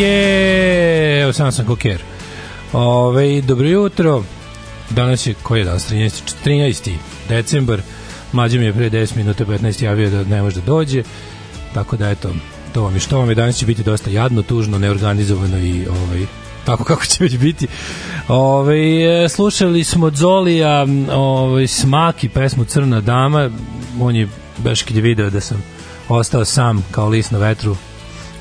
Je, evo sam sam koker. Ove, dobro jutro. Danas je, koji je danas? 13. 13. decembar. Mlađe mi je pre 10 minuta 15 javio da ne može da dođe. Tako da, eto, to vam je što vam je. Danas će biti dosta jadno, tužno, neorganizovano i ovaj, tako kako će već biti. Ove, slušali smo Zolija ovaj, Smak i pesmu Crna dama. On je baš kad je video da sam ostao sam kao list na vetru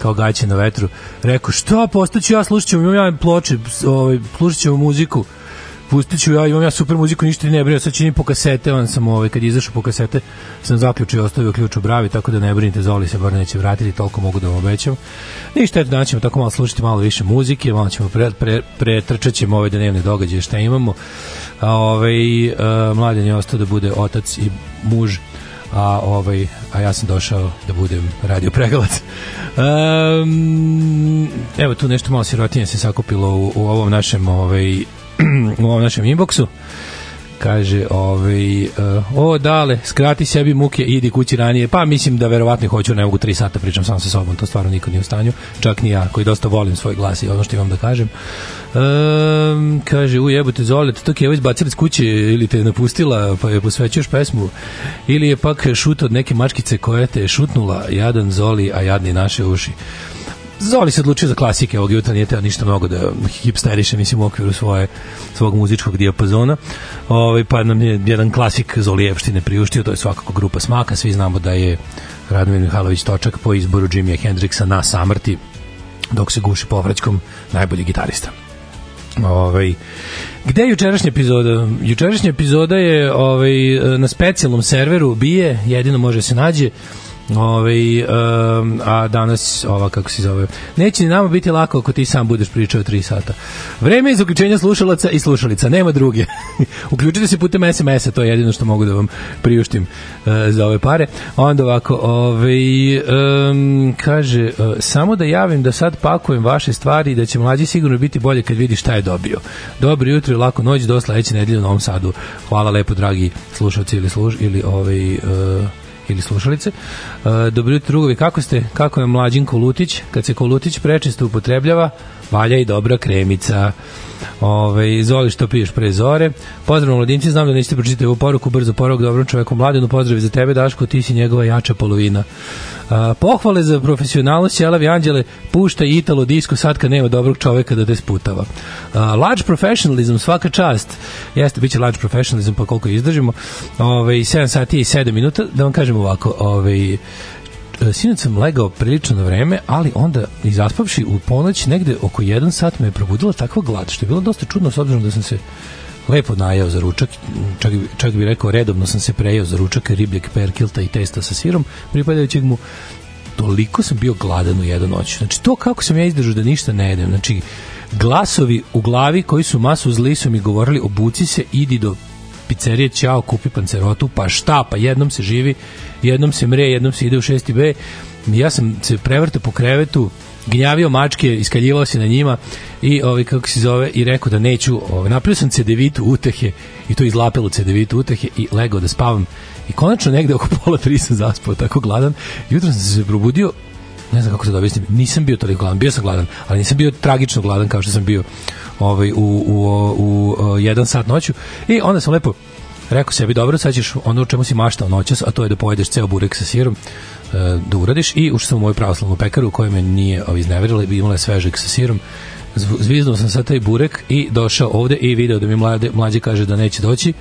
kao gaće na vetru, rekao, šta, postaću ja, slušat ćemo, imam ja ploče, ovaj, slušat ćemo muziku, pustit ću ja, imam ja super muziku, ništa ne brinite, sad činim po kasete, on sam, ovaj, kad izašao po kasete, sam zaključio i ostavio ključ u bravi, tako da ne brinite, Zoli se bar neće vratiti, toliko mogu da vam obećam. Ništa, eto, danas ćemo tako malo slušati malo više muzike, malo ćemo pre, pre, pretrčat ćemo ove dnevne događaje šta imamo. A, ovaj, a, mladen je ostao da bude otac i muž a ovaj a ja sam došao da budem radio pregalac. Um, evo tu nešto malo sirotinje se sakupilo u, u ovom našem ovaj u ovom našem inboxu kaže ovaj uh, o dale skrati sebi muke idi kući ranije. Pa mislim da verovatno hoću ne mogu 3 sata pričam sam sa sobom to stvarno niko nije u stanju. Čak ni ja koji dosta volim svoj glas i ono što imam da kažem. Um, kaže u jebote Zole to je izbacila iz kuće ili te je napustila pa je posvećuješ pesmu? Ili je pak šut od neke mačkice koja te je šutnula jadan Zoli a jadni naše uši Zoli se odlučio za klasike ovog jutra, nije teo ništa mnogo da hipsteriše, mislim, u okviru svoje, svog muzičkog dijapazona. Ovaj, pa nam je jedan klasik Zolijevštine priuštio, to je svakako grupa Smaka, svi znamo da je Radomir Mihajlović Točak po izboru Jimmy Hendrixa na samrti, dok se guši povraćkom najbolji gitarista. Ovaj gde je jučerašnja epizoda? Jučerašnja epizoda je ovaj na specijalnom serveru bije, jedino može se nađe Ove, um, a danas ova kako se zove neće nama biti lako ako ti sam budeš pričao 3 sata. Vreme uključenje slušalaca i slušalica nema druge. Uključite se putem SMS-a to je jedino što mogu da vam priuštim uh, za ove pare. Onda ovako ovaj, um, kaže uh, samo da javim da sad pakujem vaše stvari i da će mlađi sigurno biti bolje kad vidi šta je dobio. Dobro jutro i lako noć do sledeće nedelje u Novom Sadu. Hvala lepo dragi slušalci ili, služ, ili ovaj, uh, ili slušalice. Uh, dobro jutro, drugovi, kako ste? Kako je mlađin kolutić? Kad se kolutić prečesto upotrebljava, valja i dobra kremica. Ove, izvoli što piješ pre zore. Pozdrav mladinci, znam da niste pročitali ovu poruku, brzo poruk dobrom čoveku mladenu, pozdrav za tebe Daško, ti si njegova jača polovina. A, pohvale za profesionalnost Ćelavi Anđele pušta Italo disko sad kad nema dobrog čoveka da te sputava. A, large professionalism, svaka čast. Jeste, bit će large professionalism, pa koliko izdržimo. Ove, 7 sati i 7 minuta. Da vam kažem ovako, ove, sinoć sam legao prilično na vreme, ali onda izaspavši u ponoć negde oko 1 sat me je probudila takva glad, što je bilo dosta čudno s obzirom da sam se lepo najeo za ručak, čak, čak bih rekao redovno sam se prejeo za ručak ribljeg perkilta i testa sa sirom, pripadajućeg mu toliko sam bio gladan u jednu noć. Znači, to kako sam ja izdržao da ništa ne jedem. Znači, glasovi u glavi koji su masu zli su mi govorili obuci se, idi do pizzerije, ćao, kupi pancerotu, pa šta, pa jednom se živi, jednom se mre, jednom se ide u 6. B. Ja sam se prevrtao po krevetu, gnjavio mačke, iskaljivao se na njima i ovaj kako se zove i rekao da neću, ovaj napravio sam cedevitu utehe i to izlapilo cedevitu utehe i legao da spavam. I konačno negde oko pola tri sam zaspao tako gladan. Jutro sam se probudio ne znam kako se da objasnim, nisam bio toliko gladan, bio sam gladan, ali nisam bio tragično gladan kao što sam bio ovaj, u, u, u, u jedan sat noću. I onda sam lepo rekao sebi, dobro, sad ćeš ono čemu si maštao noćas, a to je da pojedeš ceo burek sa sirom, da uradiš. I ušao sam u moju pravoslavnu pekaru u kojoj me nije ovaj, izneverila i imala je svežeg sa sirom zviznuo sam sa taj burek i došao ovde i video da mi mlade, mlađe kaže da neće doći.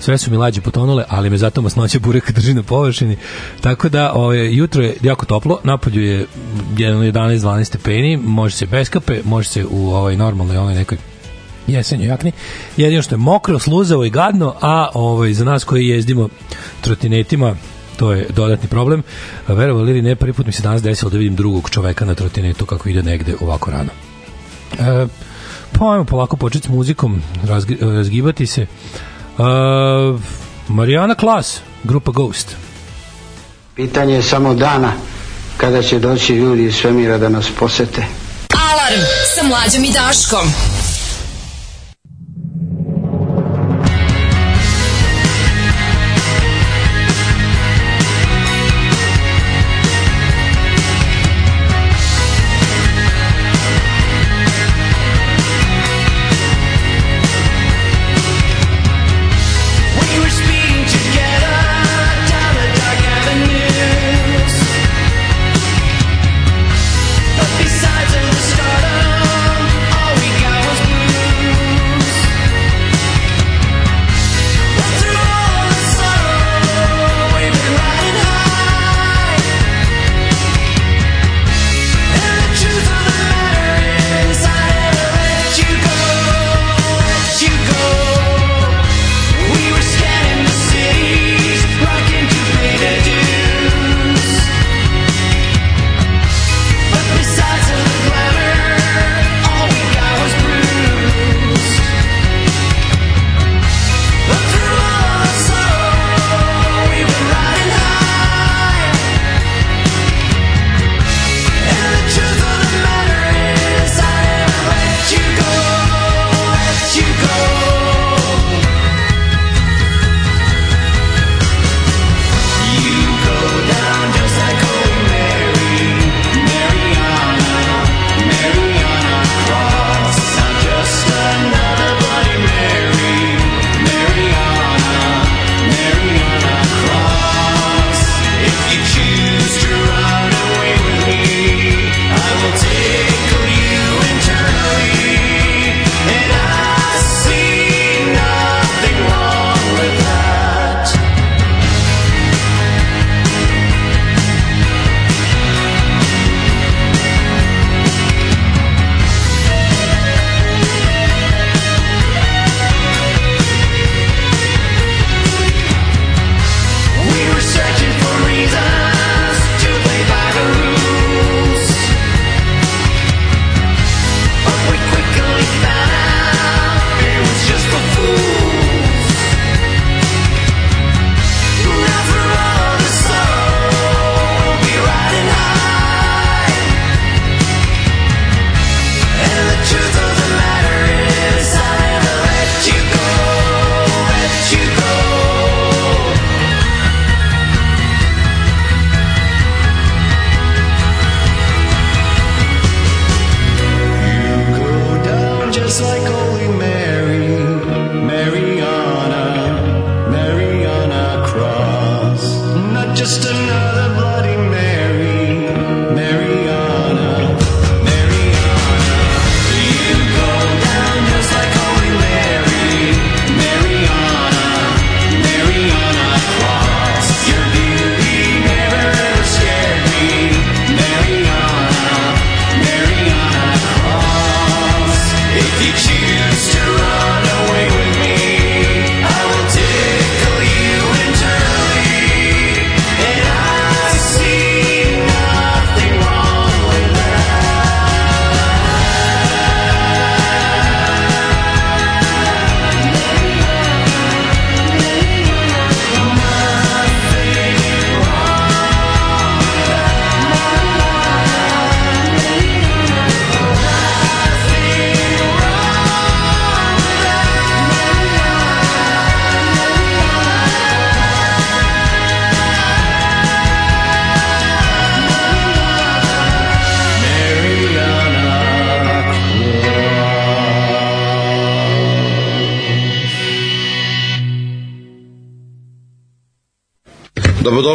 Sve su mi lađe potonule, ali me zato masnoće burek drži na površini. Tako da ove, jutro je jako toplo, napolju je 11-12 stepeni, može se bez kape, može se u ovaj normalnoj onaj nekoj jesenju jakni. Jedino što je mokro, sluzavo i gadno, a ovaj, za nas koji jezdimo trotinetima, to je dodatni problem. Verovali li ne, prvi put mi se danas desilo da vidim drugog čoveka na trotinetu kako ide negde ovako rano. E, pa ajmo polako početi s muzikom, razgi, razgibati se. E, Marijana Klas, grupa Ghost. Pitanje je samo dana kada će doći ljudi iz svemira da nas posete. Alarm sa mlađom i Daškom.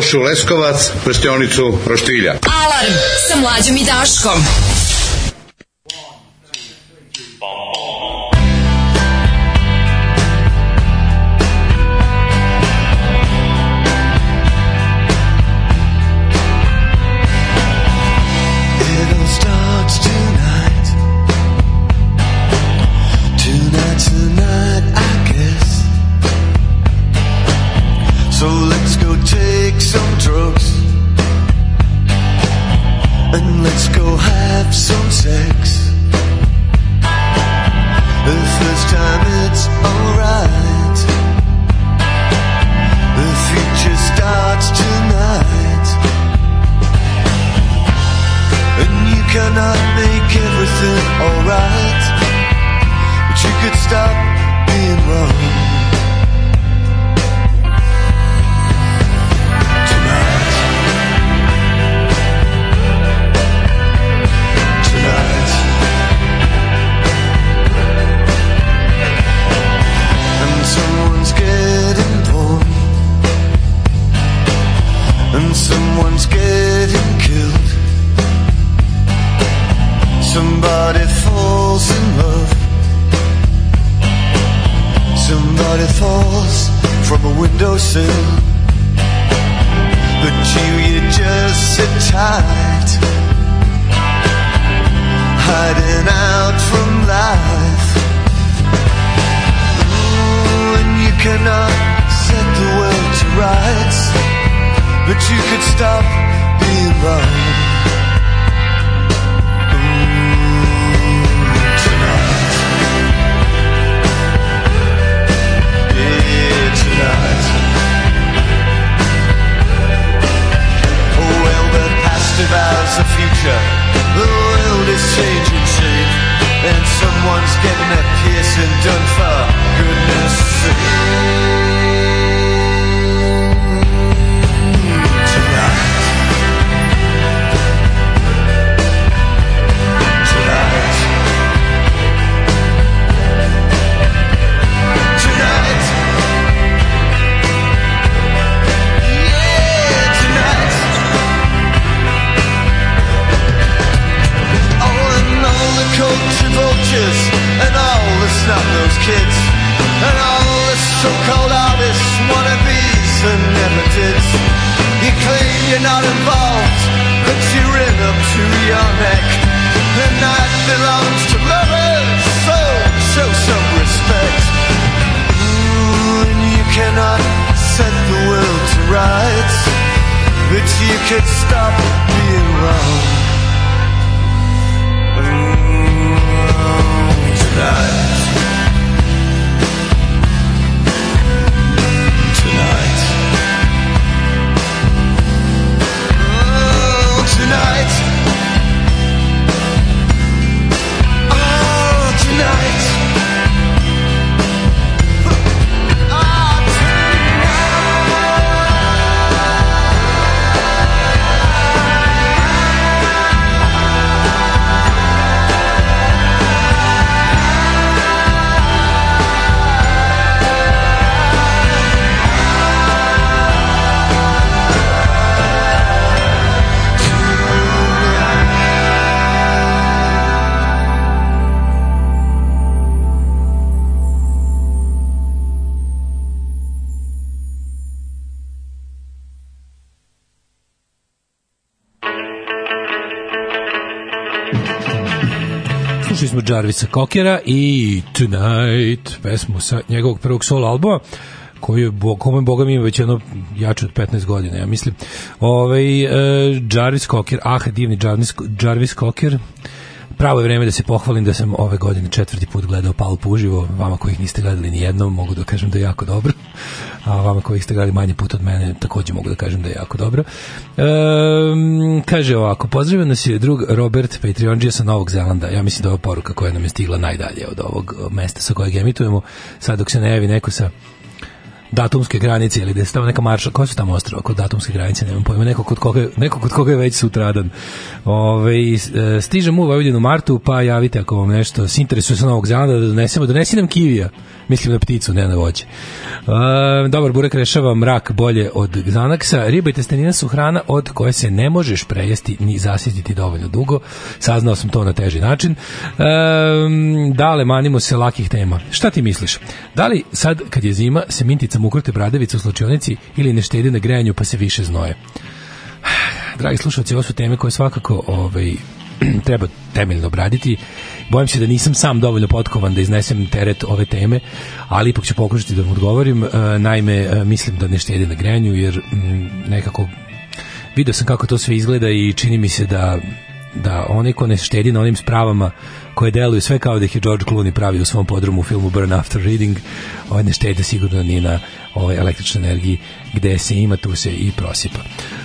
Lošu Leskovac, prštionicu Roštilja. Alarm sa mlađom i Daškom. You're not involved, but you're in up to your neck. The night belongs to lovers, so show some respect. Ooh, and you cannot set the world to rights, but you could stop being wrong. Jarvisa Kokera i Tonight, pesmu sa njegovog prvog solo albuma je, kome Boga mi ima već jedno jače od 15 godina, ja mislim. Ove, e, Jarvis Cocker, ah, divni Jarvis, Jarvis Cocker, pravo je vreme da se pohvalim da sam ove godine četvrti put gledao Palp uživo, vama koji ih niste gledali ni jednom, mogu da kažem da je jako dobro, a vama koji ste gledali manje put od mene, takođe mogu da kažem da je jako dobro. Ehm, kaže ovako, pozdravio nas je drug Robert Patreonđija sa Novog Zelanda, ja mislim da je ovo poruka koja nam je stigla najdalje od ovog mesta sa kojeg emitujemo, sad dok se ne javi neko sa datumske granice ili da je tamo neka marša, koja su tamo ostrava kod datumske granice, nemam pojma, neko kod koga, neko kod koga je već sutradan. Ove, stižem u Vojvodinu martu, pa javite ako vam nešto se interesuje sa Novog Zelanda da donesemo, donesi nam kivija, mislim na pticu, ne na voće. E, dobar burek rešava mrak bolje od Xanaxa, riba i testenina su hrana od koje se ne možeš prejesti ni zasjetiti dovoljno dugo, saznao sam to na teži način. E, dale, manimo se lakih tema. Šta ti misliš? Da li sad kad je zima se minticama ukrute bradavice u slučionici ili ne štede na grejanju pa se više znoje? Dragi slušalci, ovo su teme koje svakako ovaj, treba temeljno obraditi. Bojim se da nisam sam dovoljno potkovan da iznesem teret ove teme, ali ipak ću pokušati da vam odgovorim. E, naime, e, mislim da ne štede na grejanju, jer mm, nekako video sam kako to sve izgleda i čini mi se da da onaj ko ne štedi na onim spravama koje deluju sve kao da ih je George Clooney pravi u svom podrumu u filmu Burn After Reading, ovaj ne štedi sigurno ni na ovaj električnoj energiji gde se ima, tu se i prosipa.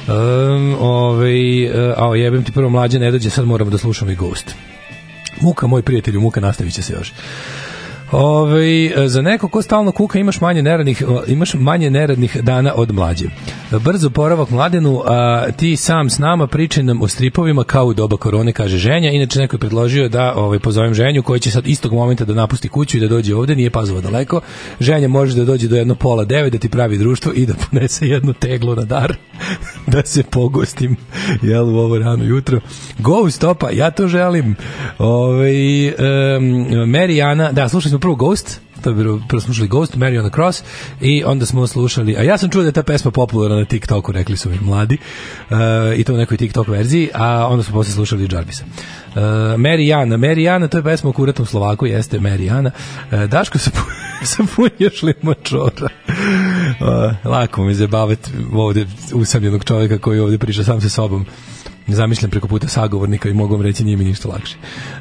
Um, ovaj, a jebem ti prvo mlađe ne dođe, sad moramo da slušamo i Ghost. Muka, moj prijatelju, muka nastavit će se još. Ove, za neko ko stalno kuka imaš manje neradnih imaš manje neradnih dana od mlađe. Brzo poravak mladenu, a ti sam s nama pričaj nam o stripovima kao u doba korone, kaže ženja. Inače neko je predložio da ovaj pozovem ženju koji će sad istog momenta da napusti kuću i da dođe ovde, nije pazova daleko. Ženja može da dođe do jedno pola devet da ti pravi društvo i da ponese jednu teglu na dar da se pogostim jel u ovo rano jutro. Go stopa, ja to želim. Ovaj um, Marijana, da slušali smo prvo Ghost, to bilo, prvo slušali Ghost, Mary on the Cross i onda smo slušali, a ja sam čuo da je ta pesma popularna na TikToku, rekli su mi mladi, uh, i to u nekoj TikTok verziji, a onda smo posle slušali Jarvisa. Uh, Marijana, Marijana, to je pesma o kuratnom Slovaku, jeste Marijana. Uh, Daško se sa punješ li mačora. Uh, lako mi zabavati ovde usamljenog čovjeka koji ovde priča sam sa sobom zamišljam preko puta sagovornika i mogu vam reći nije mi ništa lakše.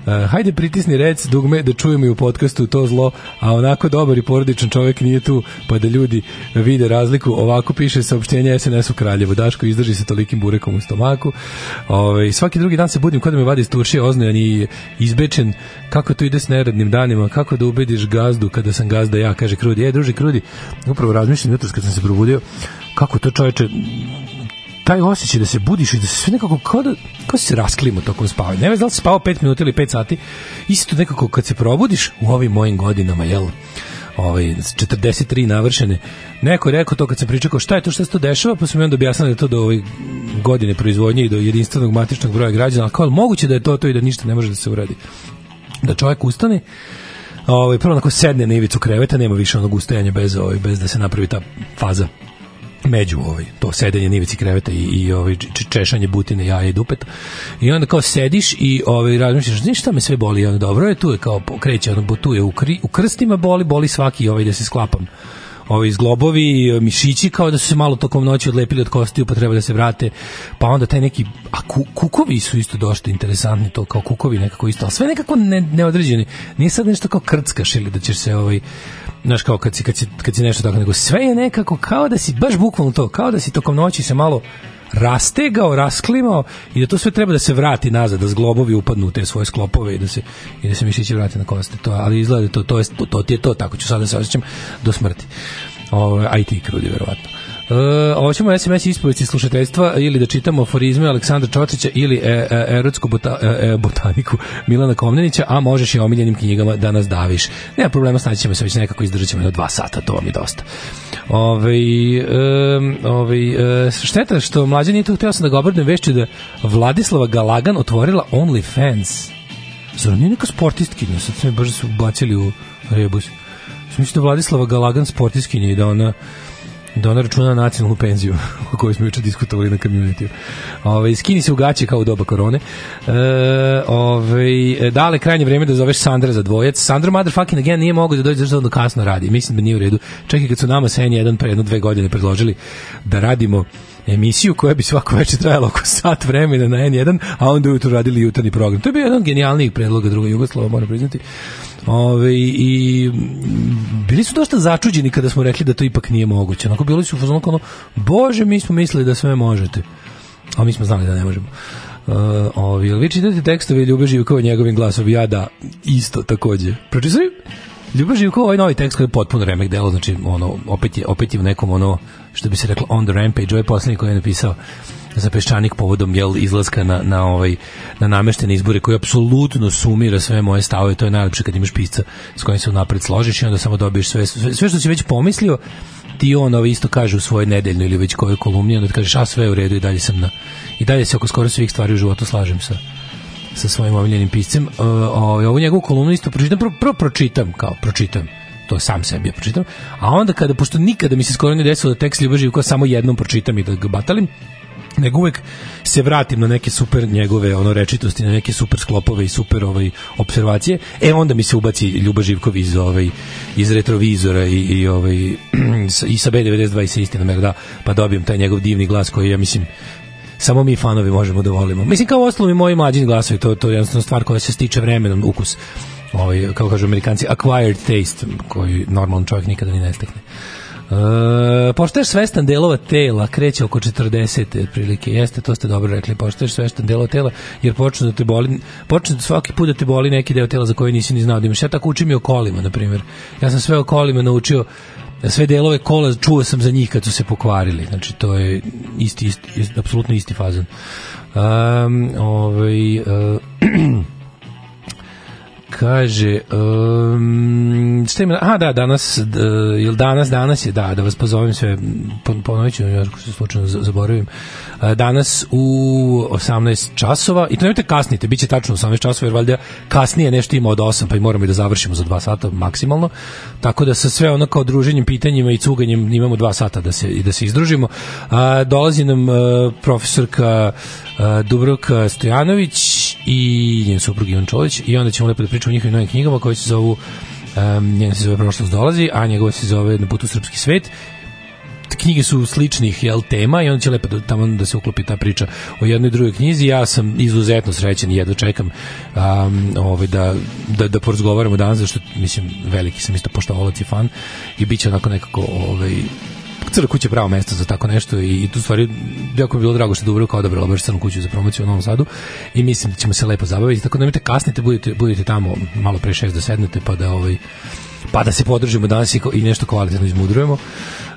Uh, hajde pritisni rec dugme da čujemo i u podcastu to zlo, a onako dobar i porodičan čovjek nije tu, pa da ljudi vide razliku. Ovako piše saopštenje SNS u Kraljevu. Daško izdrži se tolikim burekom u stomaku. Ove, svaki drugi dan se budim kod da me vadi iz turšije oznojan i izbečen. Kako to ide s neradnim danima? Kako da ubediš gazdu kada sam gazda ja? Kaže Krudi. E, druži Krudi, upravo razmišljam jutros kad sam se probudio kako to čoveče taj osjećaj da se budiš i da se sve nekako kao da kao se rasklimo tokom spavanja. Ne znam da li si spavao 5 minuta ili 5 sati, isto nekako kad se probudiš u ovim mojim godinama, jel? ovaj 43 navršene. Neko je rekao to kad se pričao šta je to što se to dešava, pa su mi onda objasnili da to do ove godine proizvodnje i do jedinstvenog matičnog broja građana, ali kao moguće da je to to i da ništa ne može da se uradi. Da čovjek ustane, ovaj prvo onako sedne na ivicu kreveta, nema više onog ustajanja bez ovaj bez da se napravi ta faza među ovaj to sedenje na ivici kreveta i i ovaj češanje butine jaja i dupeta i onda kao sediš i ovaj razmišljaš znaš šta me sve boli ono dobro je tu je kao kreće ono tu je u, kri, u krstima boli boli svaki ovaj da se sklapam. Ovi zglobovi, mišići kao da su se malo tokom noći odlepili od kostiju pa treba da se vrate, pa onda taj neki a ku, kukovi su isto dosta interesantni to kao kukovi nekako isto, ali sve nekako ne, neodređeni, nije sad nešto kao krckaš ili da ćeš se ovaj znaš kao kad si, kad si, kad si nešto tako, nego sve je nekako kao da si, baš bukvalno to, kao da si tokom noći se malo rastegao, rasklimao i da to sve treba da se vrati nazad, da zglobovi upadnu u te svoje sklopove i da se i da se mišići vrate na kosti. To, ali izgleda da to to je to, to ti je to, tako ću sada da se osjećam do smrti. Ovo, a i ti krudi verovatno. E, hoćemo SMS ispovesti slušateljstva ili da čitamo aforizme Aleksandra Čotrića ili e, e, erotsku bota, e, e, botaniku Milana Komnenića, a možeš i omiljenim knjigama da nas daviš. Nema problema, snaći ćemo se već nekako izdržat ćemo na dva sata, to vam je dosta. Ove, e, ove, e, šteta što mlađa nije to htio sam da ga obrnem vešću da Vladislava Galagan otvorila OnlyFans. Zar nije neka sportistkinja? Sad se mi baš su bacili u rebus. Mislim da Vladislava Galagan sportistkinja i da ona da ona računa na nacionalnu penziju o kojoj smo juče diskutovali na community. Ove, skini se u gaće kao u doba korone. E, ove, dale krajnje vreme da zoveš Sandra za dvojac. Sandra motherfucking again nije mogao da dođe zato da kasno radi. Mislim da nije u redu. Čekaj kad su nama sa N1 pre jedno dve godine predložili da radimo emisiju koja bi svako večer trajala oko sat vremena na N1, a onda ujutru radili jutarnji program. To je bio jedan od genijalnijih predloga druga Jugoslava, moram priznati. Ove, i bili su dosta začuđeni kada smo rekli da to ipak nije moguće. Onako bili su u fazonu ono, bože, mi smo mislili da sve možete. A mi smo znali da ne možemo. Uh, ovi, vi čitate tekstove Ljube Živkova njegovim glasom? Ja da, isto takođe. Pročitali? Ljubav Živkova ovaj novi tekst koji je potpuno remek delo, znači ono, opet je, opet je u nekom ono, što bi se reklo on the rampage, ovaj poslednji koji je napisao za peščanik povodom jel izlaska na, na ovaj na nameštene izbore koji apsolutno sumira sve moje stavove. To je najlepše kad imaš pisca s kojim se unapred složiš i onda samo dobiješ sve sve, sve što si već pomislio ti on ovaj isto kaže u svojoj nedeljnoj ili već kojoj kolumni onda kažeš a sve je u redu i dalje sam na i dalje se oko skoro svih stvari u životu slažem sa sa svojim omiljenim piscem. Uh, ovaj, ovu njegovu kolumnu isto pročitam prvo, prvo pročitam kao pročitam to sam sebi pročitam a onda kada pošto nikada mi se skoro ne desilo da tekst Ljubav Živkova samo jednom pročitam i da ga batalim nego uvek se vratim na neke super njegove ono rečitosti, na neke super sklopove i super ovaj observacije. E onda mi se ubaci Ljuba Živkov iz ovaj iz retrovizora i, i ovaj i sa B92 i sa istina da pa dobijem taj njegov divni glas koji ja mislim samo mi fanovi možemo da volimo. Mislim kao ostalo i moji mlađi glasovi, to, to je jednostavno stvar koja se stiče vremenom, ukus. Ovaj, kako kažu amerikanci, acquired taste, koji normalan čovjek nikada ni ne stekne. E, poštaješ svestan delova tela, kreće oko 40 otprilike. Jeste, to ste dobro rekli. Poštaješ svestan delova tela jer počne da te boli, počne svaki put da te boli neki deo tela za koji nisi ni znao da imaš. Ja tako učim i o kolima, na primjer. Ja sam sve o kolima naučio sve delove kola čuo sam za njih kad su se pokvarili. Znači to je isti isti, isti apsolutno isti fazon. Um, ovaj uh, kaže um, šta ima, aha da danas jel danas danas je da da vas pozovem sve pon- ponovit ću ako se slučajno zaboravim. A, danas u 18 časova i to nemojte kasnite biće tačno 18 časova jer valjda kasnije nešto ima od 8 pa i moramo i da završimo za 2 sata maksimalno. Tako da sa sve ono kao druženjem pitanjima i cuganjem imamo 2 sata da se da se izdružimo. A, dolazi nam a, profesorka a, Dubrovka Stojanović i njen suprug Ivan Čolić i onda ćemo lepo da pričamo o njihovim novim knjigama koje se zovu um, njena se zove Prošlost dolazi, a njegova se zove Na putu u srpski svet knjige su sličnih jel, tema i onda će lepo da, tamo da se uklopi ta priča o jednoj drugoj knjizi. Ja sam izuzetno srećan i jedva čekam um, ovaj, da, da, da porazgovaramo danas, zašto mislim, veliki sam isto poštovalac i fan i bit će onako nekako ovaj, Crna kuća je pravo mesto za tako nešto i, tu stvari jako bi bilo drago što je Dubrovka odabrala baš crnu kuću za promociju u Novom Sadu i mislim da ćemo se lepo zabaviti. Tako da nemojte kasnite, budete, budete tamo malo pre šest da sednete pa da ovaj pa da se podržimo danas i, i nešto kvalitetno izmudrujemo.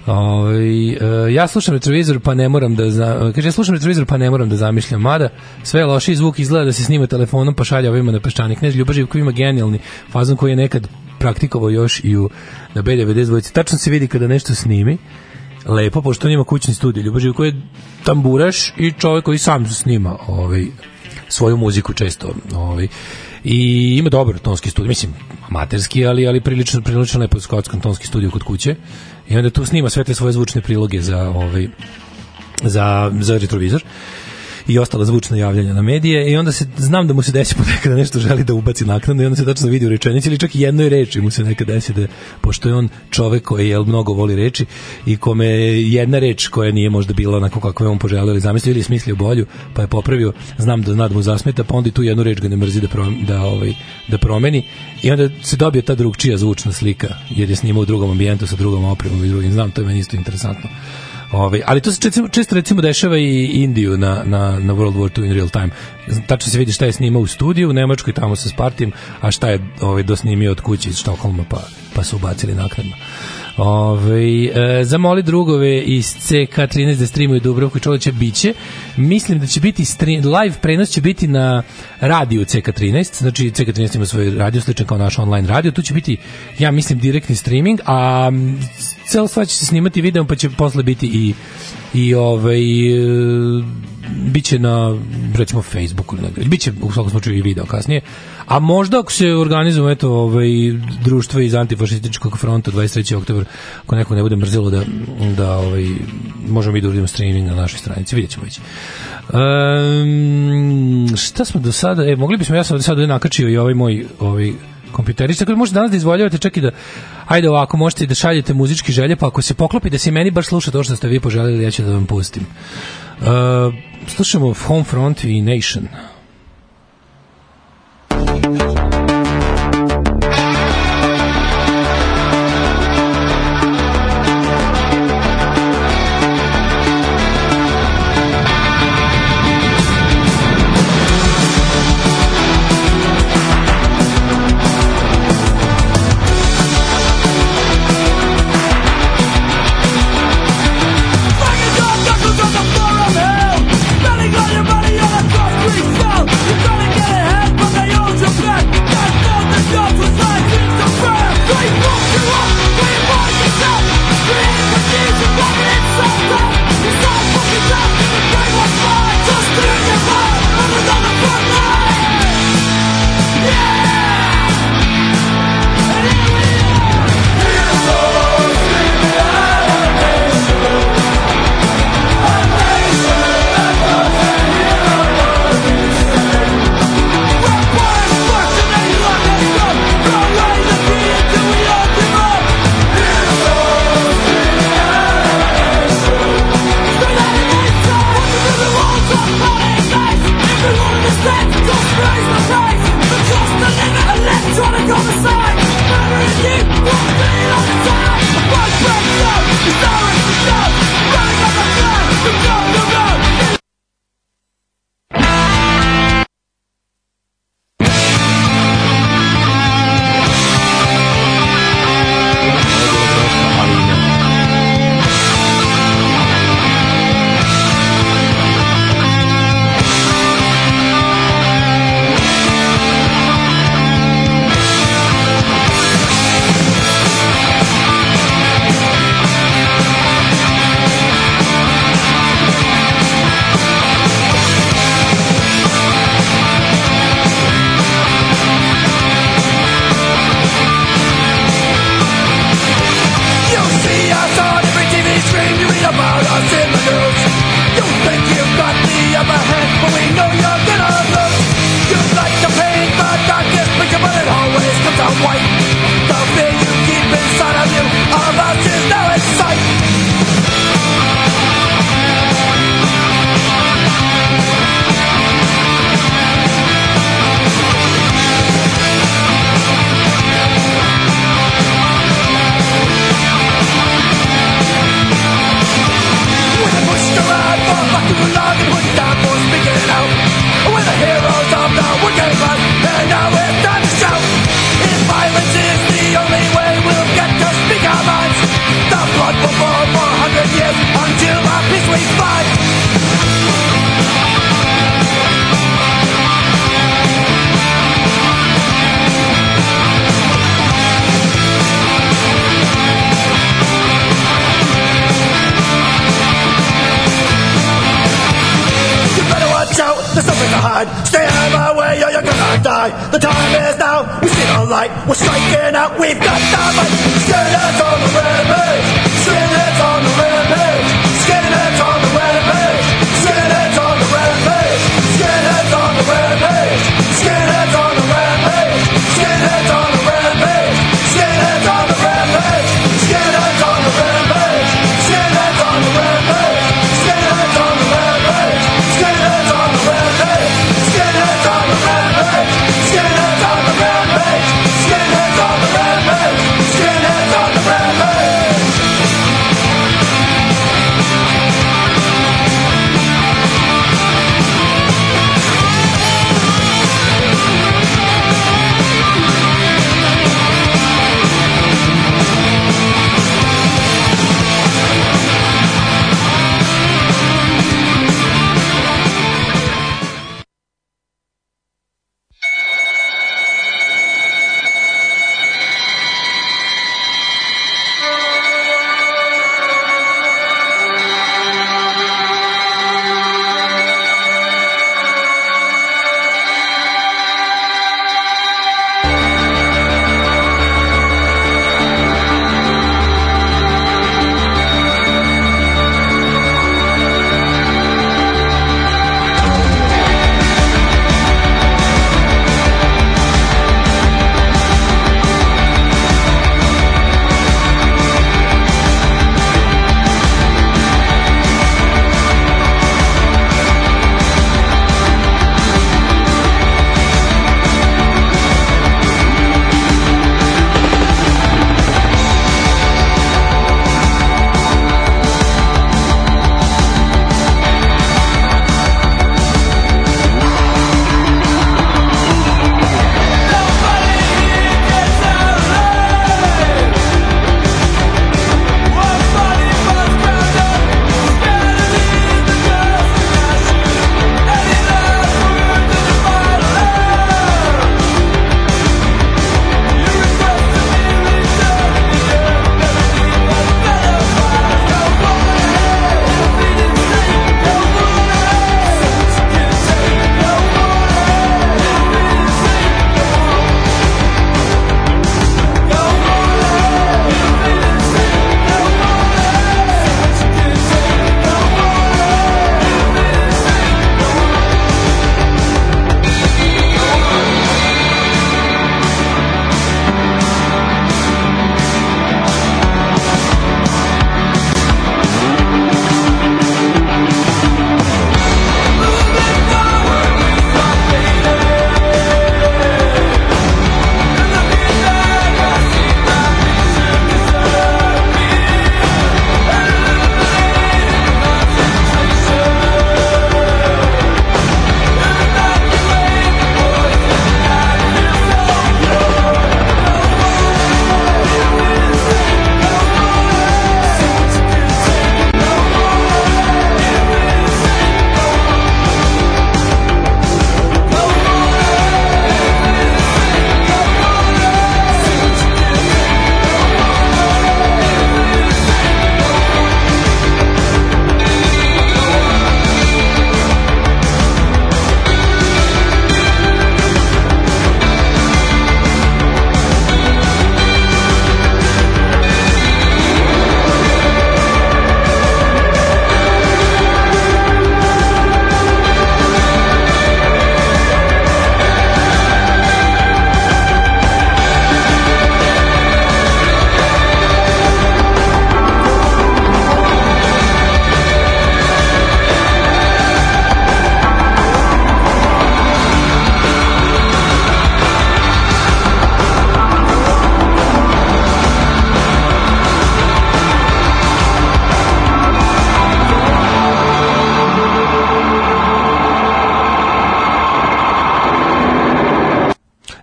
Ovaj e, ja slušam retrovizor pa ne moram da za, kaže ja slušam retrovizor pa ne moram da zamišljam. Mada sve loši zvuk izgleda da se snima telefonom pa šalje ovima na peščani knez. Ljubav Živkov ima genijalni fazon koji je nekad praktikovao još i u na B92 dvojici. Tačno se vidi kada nešto snimi lepo pošto on ima kućni studio. Ljubav Živkov je tamburaš i čovjek koji sam snima ovaj svoju muziku često ovaj. I ima dobar tonski studio mislim amaterski ali ali prilično prilično lepo skotski tonski studio kod kuće. I onda tu snima sve te svoje zvučne priloge za ovaj za za retrovizor i ostala zvučna javljanja na medije i onda se znam da mu se desi ponekad da nešto želi da ubaci naknadno i onda se tačno vidi u rečenici ili čak i jednoj reči mu se nekad desi da pošto je on čovek koji je mnogo voli reči i kome jedna reč koja nije možda bila onako kako je on poželeo ili zamislio ili je smislio bolju pa je popravio znam da zna zasmeta pa onda i tu jednu reč ga ne mrzi da, prom, da, ovaj, da promeni i onda se dobije ta drugčija zvučna slika jer je snimao u drugom ambijentu sa drugom opremom i drugim znam to je meni isto interesantno Ove, ali to se često, često recimo dešava i Indiju na, na, na World War II in real time. Tačno se vidi šta je snimao u studiju u Nemačkoj tamo sa Spartim, a šta je ovaj, dosnimio od kuće iz Štokholma pa, pa su ubacili naknadno. Ove, e, zamoli drugove iz CK13 da streamuju Dubrovku i Čolića biće. Mislim da će biti stream, live prenos će biti na radiju CK13, znači CK13 ima svoj radio sličan kao naš online radio, tu će biti ja mislim direktni streaming, a cela stvar će se snimati videom pa će posle biti i i ovaj e, biće na recimo Facebooku ili negde. Biće u svakom slučaju i video kasnije. A možda ako se organizujemo eto ovaj društvo iz antifašističkog fronta 23. oktobar, ako neko ne bude mrzelo da da ovaj možemo i da uradimo streaming na našoj stranici, videćemo već. Um, šta smo do sada, e, mogli bismo, ja sam do sada nakačio i ovaj moj ovaj kompjuterić, tako da možete danas da izvoljavate čak i da ajde ovako, možete da šaljete muzički želje, pa ako se poklopi da se meni baš sluša to što ste vi poželjeli, ja ću da vam pustim. Uh, slušamo Homefront i Nation. Fucking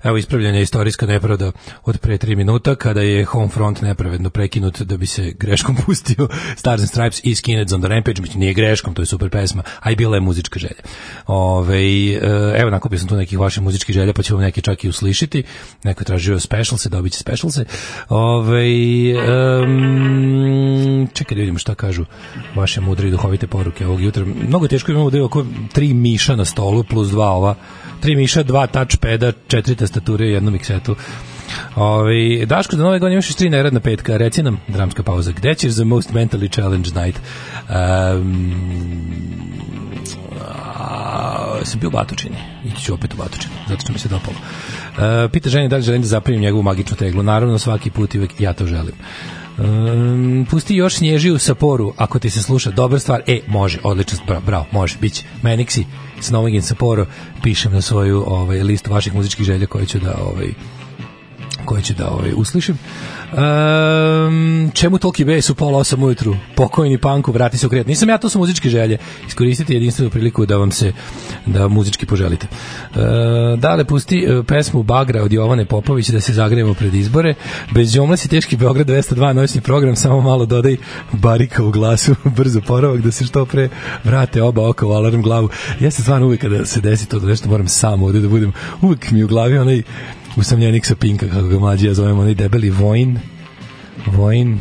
Evo ispravljanja istorijska nepravda od pre 3 minuta kada je Homefront nepravedno prekinut da bi se greškom pustio Stars and Stripes i Skinheads on the Rampage, mislim nije greškom, to je super pesma, a i bila je muzička želja. Ove, evo nakupio sam tu nekih vaših muzičkih želja, pa ćemo neki čak i uslišiti. Neko je tražio specialse, dobit će specialse. Ove, um, čekaj da vidimo šta kažu vaše mudre i duhovite poruke ovog jutra. Mnogo teško imamo da je oko tri miša na stolu plus dva ova tri miša, dva touchpada, četiri tastature i jednu miksetu. Ovi, Daško, da nove godine imaš tri neradna petka, reci nam, dramska pauza, gde ćeš za most mentally challenged night? Um, a, sam bio u Batočini, ići ću opet u Batočini, zato što mi se dopalo. Uh, pita ženi da li želim da zaprimim njegovu magičnu teglu, naravno svaki put i uvek ja to želim. Um, pusti još snježiju sa poru ako ti se sluša, dobra stvar e, može, odlično, bravo, bravo može, biće Meniksi, Snowing in Sapporo pišem na svoju ovaj, listu vaših muzičkih želja koje ću da ovaj, koje ću da ovaj, uslišim Um, čemu toliki bes u pola osam ujutru? Pokojni panku, vrati se u kreat. Nisam ja, to su muzičke želje. Iskoristite jedinstvenu priliku da vam se da muzički poželite. Uh, dale, pusti uh, pesmu Bagra od Jovane Popović da se zagrejemo pred izbore. Bez džomla si teški Beograd 202 noćni program, samo malo dodaj barika u glasu, brzo poravak da se što pre vrate oba oka u alarm glavu. Ja se stvarno uvijek kada se desi to da nešto moram sam ovde da budem, uvijek mi u glavi onaj usamljenik sa Pinka, kako ga mlađi ja zovem, onaj debeli Vojn, Vojn,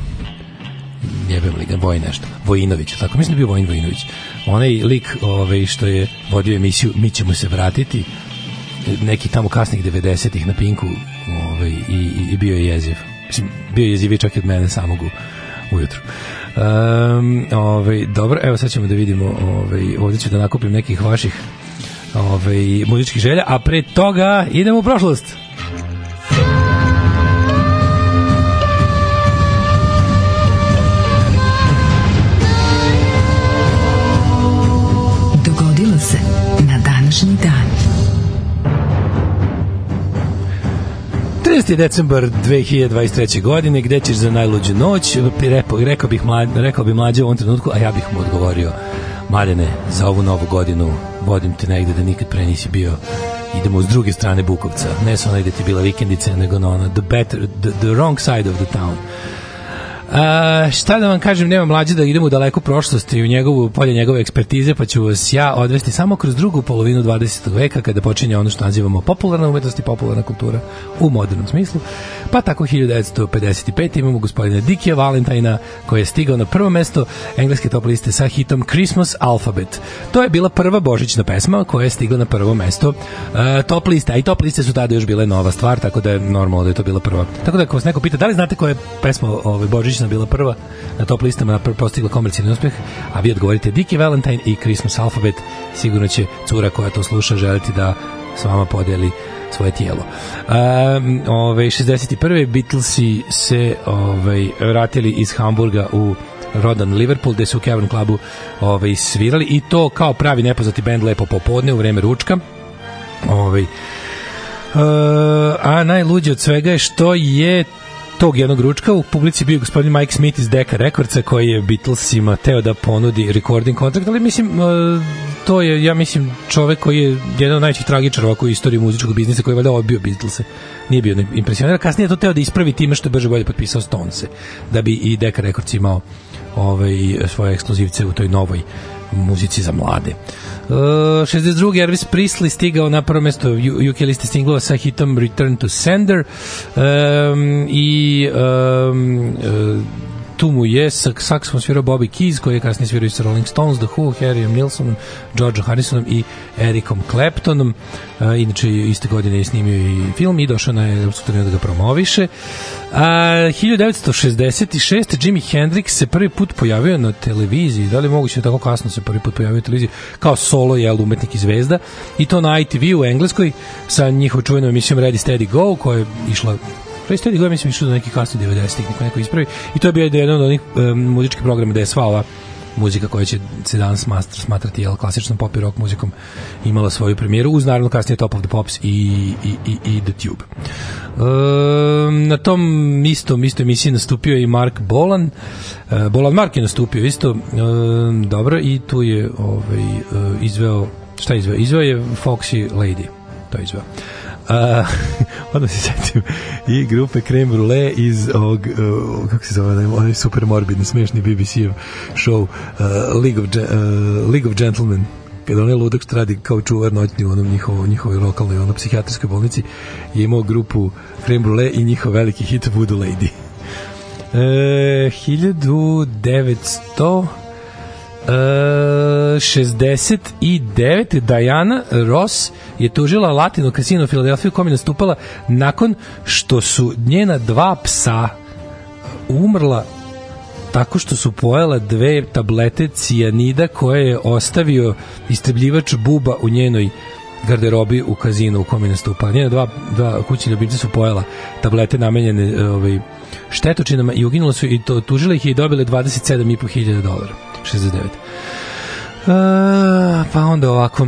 jebem li ga, Vojn nešto, Vojinović, tako mislim da bio Vojn Vojinović. Onaj lik ovaj, što je vodio emisiju Mi ćemo se vratiti, neki tamo kasnih 90-ih na Pinku ovaj, i, i, bio je jeziv. Mislim, bio je jeziviji čak i od mene samog u, ujutru. Um, ovaj, dobro, evo sad ćemo da vidimo, ovaj, ovdje ću da nakupim nekih vaših ovaj, muzičkih želja, a pre toga idemo u prošlost. Dogodilo se na današnji dan. 30. decembar 2023. godine, gde ćeš za najluđu noć? Rekao, rekao, bih mlađe, rekao bi mlađe u ovom trenutku, a ja bih mu odgovorio Marjane, za ovu novu godinu vodim te negde da nikad pre nisi bio. Idemo s druge strane Bukovca. Ne sa onaj gde ti bila vikendica nego na ono the, better, the, the wrong side of the town A, šta da vam kažem, nema mlađe da idemo u daleku prošlost i u njegovu, polje njegove ekspertize, pa ću vas ja odvesti samo kroz drugu polovinu 20. veka, kada počinje ono što nazivamo popularna umetnost i popularna kultura u modernom smislu. Pa tako 1955 imamo gospodina Dikija Valentina, koji je stigao na prvo mesto engleske top liste sa hitom Christmas Alphabet. To je bila prva božićna pesma koja je stigla na prvo mesto uh, top liste, a i top liste su tada još bile nova stvar, tako da je normalno da je to bila prva. Tako da ako vas neko pita, da li znate koja je pesma ovaj, božićna bila prva na top listama postigla komercijalni uspeh, a vi odgovorite Dickie Valentine i Christmas Alphabet, sigurno će cura koja to sluša želiti da s vama podeli svoje tijelo. Um, ove, 61. Beatlesi se ovaj, vratili iz Hamburga u rodan Liverpool, gde su u Cavern Clubu ovaj, svirali i to kao pravi nepoznati bend lepo popodne u vreme ručka. Ovaj, Uh, a najluđe od svega je što je tog jednog ručka u publici bio gospodin Mike Smith iz Decca Recordsa koji je Beatlesima teo da ponudi recording kontrakt, ali mislim uh, to je, ja mislim, čovek koji je jedan od najvećih tragičara ovako u istoriji muzičkog biznisa koji je valjda odbio Beatlese. Nije bio impresioniran. Kasnije je to teo da ispravi time što je brže bolje potpisao Stonese, da bi i Decca Records imao ovaj, svoje ekskluzivce u toj novoj muzici za mlade. Uh, 62. Elvis Presley stigao na prvo mesto UK liste singlova sa hitom Return to Sender um, i um, uh, tu mu je saksofon svirao Bobby Keys koji je kasnije svirao i sa Rolling Stones, The Who, Harryom Nilsonom, George Harrisonom i Ericom Claptonom. Uh, inače iste godine je snimio i film i došao na turneju da ga promoviše. A, 1966. Jimi Hendrix se prvi put pojavio na televiziji, da li moguće da tako kasno se prvi put pojavio na televiziji, kao solo jel, umetnik i zvezda, i to na ITV u Engleskoj sa njihovom čuvenom emisijom Ready Steady Go, koja je išla Pre Steady Go, mislim, išlo do nekih kasnih 90-ih, neko neko ispravi, i to je bio jedan od onih um, muzičkih programa da je sva ova muzika koja će se danas smatrati, smatrati jel, klasičnom pop i rock muzikom imala svoju premijeru uz naravno kasnije Top of the Pops i, i, i, i The Tube. E, na tom istom, istoj emisiji nastupio i Mark Bolan. E, Bolan Mark je nastupio isto e, dobro i tu je ovaj, e, izveo šta je izveo? Izveo je Foxy Lady to je izveo. Uh, odmah se setim i grupe Creme Brulee iz ovog, uh, kako se zove, onaj- super morbidni, smešni BBC-ov show uh, League, of, uh, League of Gentlemen kada onaj ludak što radi kao čuvar noćni u onom njihovo, njihovoj lokalnoj ono, psihijatrijskoj bolnici je imao grupu Creme Brulee i njihov veliki hit Voodoo Lady. E, 1900 E, 69. Diana Ross je tužila Latino kasino u Filadelfiju kom je nastupala nakon što su njena dva psa umrla tako što su pojela dve tablete cijanida koje je ostavio istrebljivač buba u njenoj garderobi u kazinu u kome je nastupala. Njena dva, dva kućni ljubimci su pojela tablete namenjene e, ovaj, štetočinama i uginula su i to, tužila ih je i dobile 27.500 dolara. 69. Uh, pa onda ovako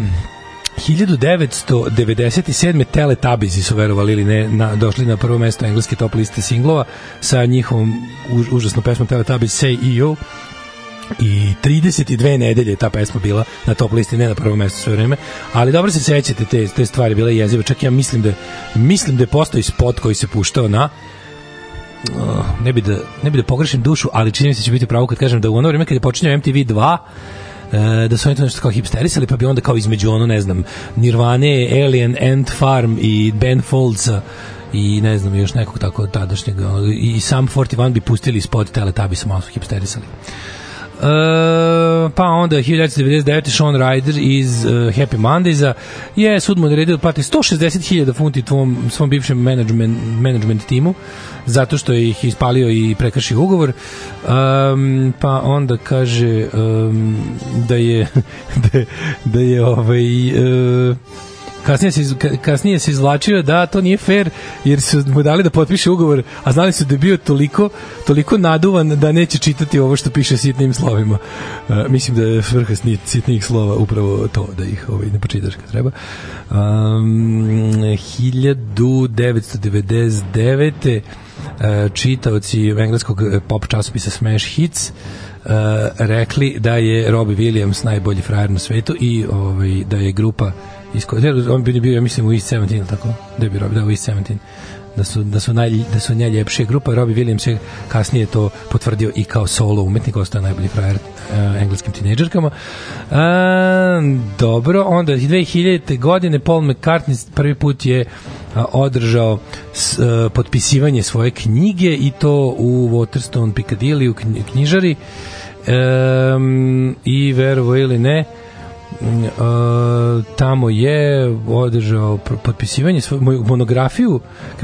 1997. Teletabizi su verovali ili ne na, došli na prvo mesto engleske top liste singlova sa njihovom už, užasnom pesmom Teletubbies Say EO i 32 nedelje je ta pesma bila na top listi, ne na prvo mesto sve vreme, ali dobro se sećate te, te stvari, bila je jeziva, čak ja mislim da mislim da je postoji spot koji se puštao na ne bi da ne bi da pogrešim dušu, ali čini mi se da će biti pravo kad kažem da u ono vreme kad je počinjao MTV 2 e, da su oni to nešto kao hipsterisali, pa bi onda kao između ono, ne znam, Nirvane, Alien, Ant Farm i Ben Foldsa i ne znam, još nekog tako tadašnjeg, i sam 41 bi pustili spot Teletubbies, malo su hipsterisali. Uh, pa onda 1999. Sean Ryder iz uh, Happy Mondaysa je sud mu naredio da plati 160.000 funti tvom, svom bivšem management, management timu zato što je ih ispalio i prekršio ugovor um, pa onda kaže um, da je da, da je ovaj uh, kasnije se, iz- ka- kasnije se izvlačio da to nije fair jer su mu dali da potpiše ugovor a znali su da je bio toliko toliko naduvan da neće čitati ovo što piše sitnim slovima uh, mislim da je vrha sitnih slova upravo to da ih ovaj, ne počitaš kad treba um, 1999. Uh, čitaoci engleskog eh, pop časopisa Smash Hits uh, rekli da je Robbie Williams najbolji frajer na svetu i ovaj, da je grupa iz koje, on bi bio, ja mislim, u East 17, ili tako? Da bi Robbie, da, u East 17 da su, da su, naj, da su najljepše grupa. Robbie Williams je kasnije to potvrdio i kao solo umetnik, ostao najbolji frajer uh, engleskim tinejdžerkama. Uh, dobro, onda 2000. godine Paul McCartney prvi put je a, održao s, a, potpisivanje svoje knjige i to u Waterstone Piccadilly u knji- knjižari um, i verovo ili ne tamo je održao potpisivanje svoju monografiju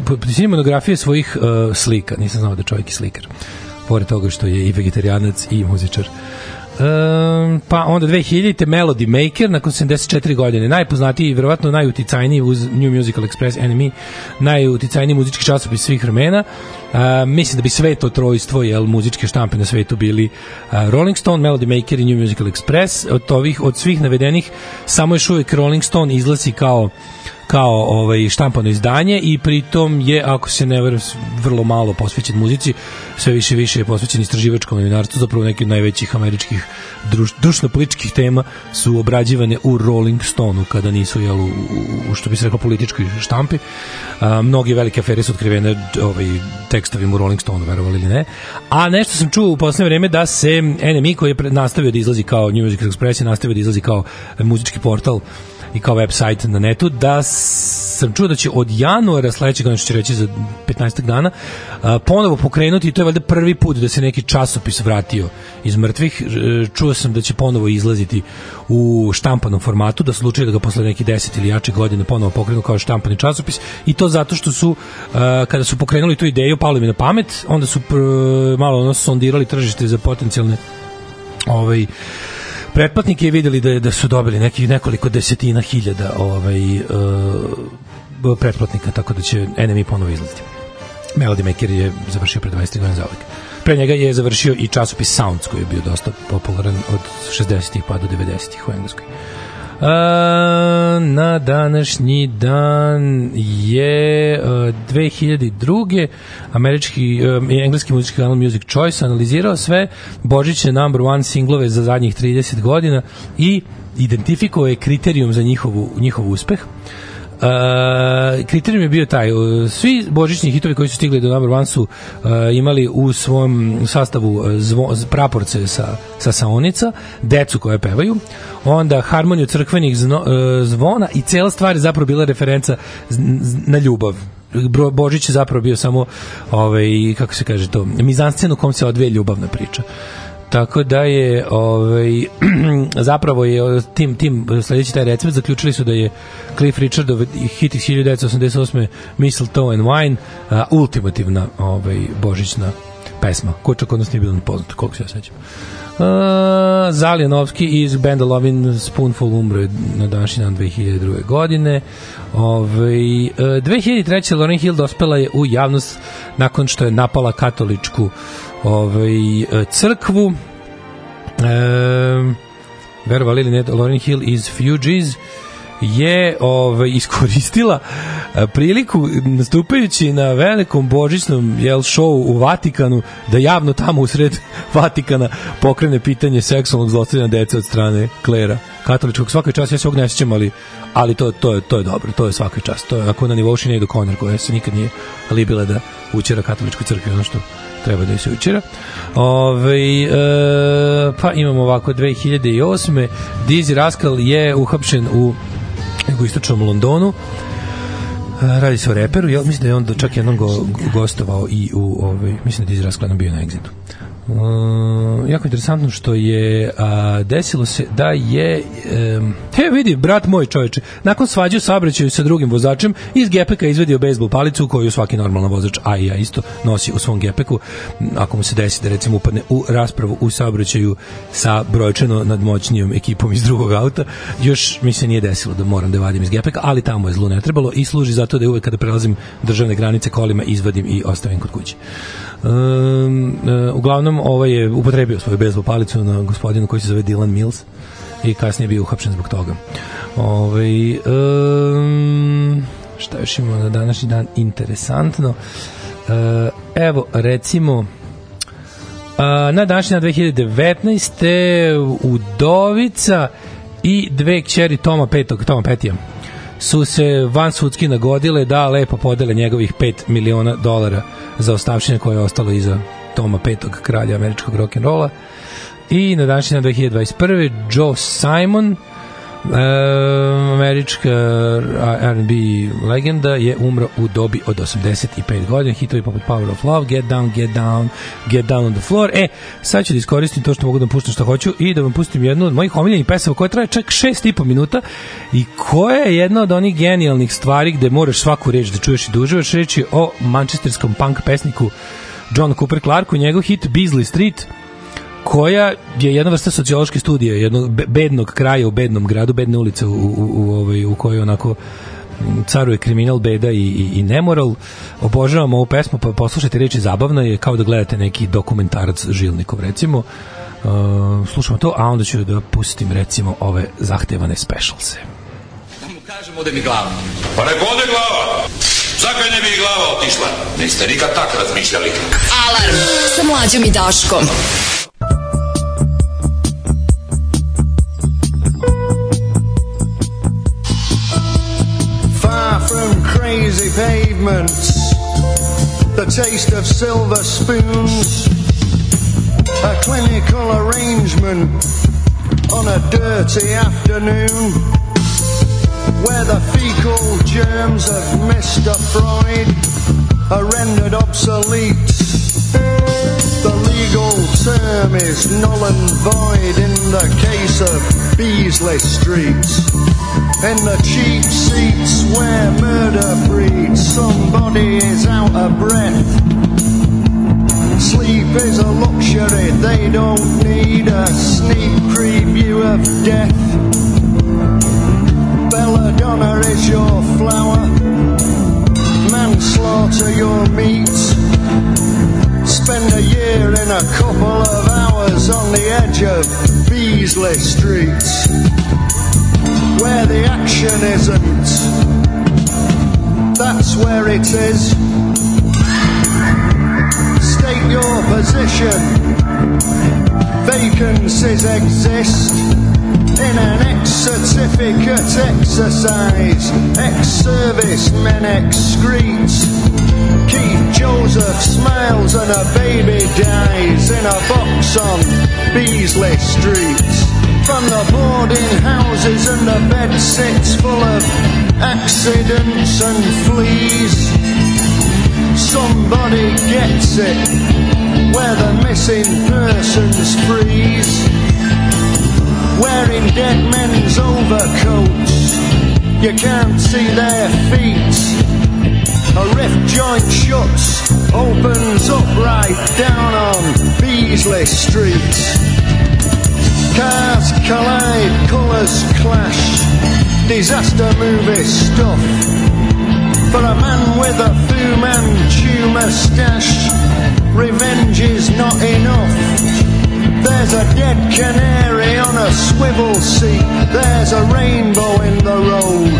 potpisivanje monografije svojih a, slika. Nisam znao da je čovjek i slikar. Pored toga što je i vegetarijanac i muzičar. Um, pa onda 2000. Melody Maker nakon 74 godine. Najpoznatiji i verovatno najuticajniji uz New Musical Express NME najuticajniji muzički časopis svih vremena mislim da bi sve to trojstvo jel, muzičke štampe na svetu bili uh, Rolling Stone, Melody Maker i New Musical Express. Od, ovih, od svih navedenih samo još uvijek Rolling Stone izlazi kao kao ovaj štampano izdanje i pritom je ako se ne verujem vrlo malo posvećen muzici, sve više više je posvećen istraživačkom novinarstvu, zapravo neki od najvećih američkih druš, društveno-političkih tema su obrađivane u Rolling Stoneu kada nisu jel, u, u što bi se rekao političkoj štampi. A, mnogi velike afere su otkrivene ovaj, tekstovima u Rolling Stoneu, verovali ili ne. A nešto sam čuo u poslednje vreme da se NME koji je nastavio da izlazi kao New Music Express je nastavio da izlazi kao muzički portal i kao website na netu, da sam čuo da će od januara sledećeg godine, što će reći za 15 dana, ponovo pokrenuti i to je valjda prvi put da se neki časopis vratio iz mrtvih. E, Čuo sam da će ponovo izlaziti u štampanom formatu, da slučaju da ga posle neki 10 ili jače godine ponovo pokrenu kao štampani časopis i to zato što su, a, kada su pokrenuli tu ideju, palo mi na pamet, onda su pr- malo ono sondirali tržište za potencijalne ovaj pretplatnike i videli da da su dobili nekih nekoliko desetina hiljada ovaj uh, pretplatnika tako da će NMI ponovo izlaziti. Melody Maker je završio pre 20 godina za Pre njega je završio i časopis Sounds koji je bio dosta popularan od 60-ih pa do 90-ih u Engleskoj. A, na današnji dan je uh, 2002. američki uh, engleski muzički kanal Music Choice analizirao sve Božićne number one singlove za zadnjih 30 godina i identifikovao je kriterijum za njihovu, njihov uspeh. Uh, kriterijum je bio taj, uh, svi božićni hitovi koji su stigli do number one su uh, imali u svom sastavu uh, zvo, praporce sa, sa saonica, decu koje pevaju, onda harmoniju crkvenih zno, zvona i cela stvar je zapravo bila referenca na ljubav. Božić je zapravo bio samo ovaj, kako se kaže to, mizanscen u kom se odvije ljubavna priča. Tako da je ovaj zapravo je tim tim sledeći taj recept zaključili su da je Cliff Richardov hit iz 1988. Mistletoe and Wine a, ultimativna ovaj božićna pesma. Ko čak odnosno nije bilo poznato, koliko se ja sećam. Uh, Zaljanovski iz benda Lovin Spoonful umro je na današnji dan 2002. godine. Ove, uh, 2003. Lauren Hill dospela je u javnost nakon što je napala katoličku ovaj, crkvu. E, verovali ili ne, Lauren Hill iz Fugees je ovaj iskoristila e, priliku nastupajući na velikom božićnom jel šovu u Vatikanu da javno tamo u sred Vatikana pokrene pitanje seksualnog zlostavljanja dece od strane klera katoličkog svaka čast ja se ovog ne ali ali to to je to je dobro to je svaka čast to je ako na nivou Sinead O'Connor koja se nikad nije libila da učera katoličkoj crkvi ono što treba da se učera. Ove, e, pa imamo ovako 2008. Dizzy Rascal je uhapšen u jugoistočnom Londonu. E, Radi se o reperu, ja mislim da je on čak jednom go, gostovao i u ovaj, mislim da je jednom bio na Exitu. Uh, jako interesantno što je a, desilo se da je um, he vidi brat moj čoveče nakon svađe u saobraćaju sa drugim vozačem iz gepeka izvedio bejsbol palicu koju svaki normalan vozač a i ja isto nosi u svom gepeku m, ako mu se desi da recimo upadne u raspravu u saobraćaju sa brojčano nadmoćnijom ekipom iz drugog auta još mi se nije desilo da moram da vadim iz gepeka ali tamo je zlu ne trebalo i služi zato da uvek kada prelazim državne granice kolima izvadim i ostavim kod kuće Um, uglavnom ovaj je upotrebio svoju bejsbol palicu na gospodinu koji se zove Dylan Mills i kasnije je bio uhapšen zbog toga. Ovaj um, šta još imamo na današnji dan interesantno? Evo recimo na današnji dan 2019. Udovica i dve kćeri Toma Petog, Toma Petija su se van sudski nagodile da lepo podele njegovih 5 miliona dolara za ostavštine koje je ostalo iza Toma Petog, kralja američkog rock'n'rolla. I na današnji dan 2021. Joe Simon, američka R&B legenda je umro u dobi od 85 godina. Hitovi poput Power of Love Get Down, Get Down, Get Down on the Floor. E, sad ću da iskoristim to što mogu da vam puštam što hoću i da vam pustim jednu od mojih omiljenih pesama koja traje čak 6,5 minuta i koja je jedna od onih genijalnih stvari gde moraš svaku reč da čuješ i da uživaš. O manchesterskom punk pesniku John Cooper Clarku njegov hit Beasley Street koja je jedna vrsta sociološke studije jednog be- bednog kraja u bednom gradu, bedne ulice u, u, u, ovaj, u kojoj onako caruje kriminal, beda i, i, i nemoral. Obožavam ovu pesmu, pa poslušajte reči zabavna je kao da gledate neki dokumentarac Žilnikov, recimo. Uh, slušamo to, a onda ću da pustim recimo ove zahtevane specialse. Da mu kažem ode mi glava. Pa nek ode glava. Zakaj ne bi i glava otišla? Niste nikad tak razmišljali. Alarm sa mlađom i Daškom. Crazy pavements, the taste of silver spoons, a clinical arrangement on a dirty afternoon, where the fecal germs of Mr. Freud are rendered obsolete. Legal term is null and void in the case of Beasley Street. In the cheap seats where murder breeds, somebody is out of breath. Sleep is a luxury, they don't need a sneak preview of death. Belladonna is your flower, manslaughter your meat. Spend a year in a couple of hours on the edge of Beasley Street where the action isn't. That's where it is. State your position. Vacancies exist. In an ex-certificate exercise. Ex-service men excrete. Keith Joseph smiles and a baby dies in a box on Beasley Street. From the boarding houses and the bed sits full of accidents and fleas. Somebody gets it where the missing persons freeze. Wearing dead men's overcoats, you can't see their feet. A rift joint shuts, opens up right down on Beasley Street. Cars collide, colours clash, disaster movie stuff. For a man with a Fu Manchu moustache, revenge is not enough. There's a dead canary on a swivel seat, there's a rainbow in the road.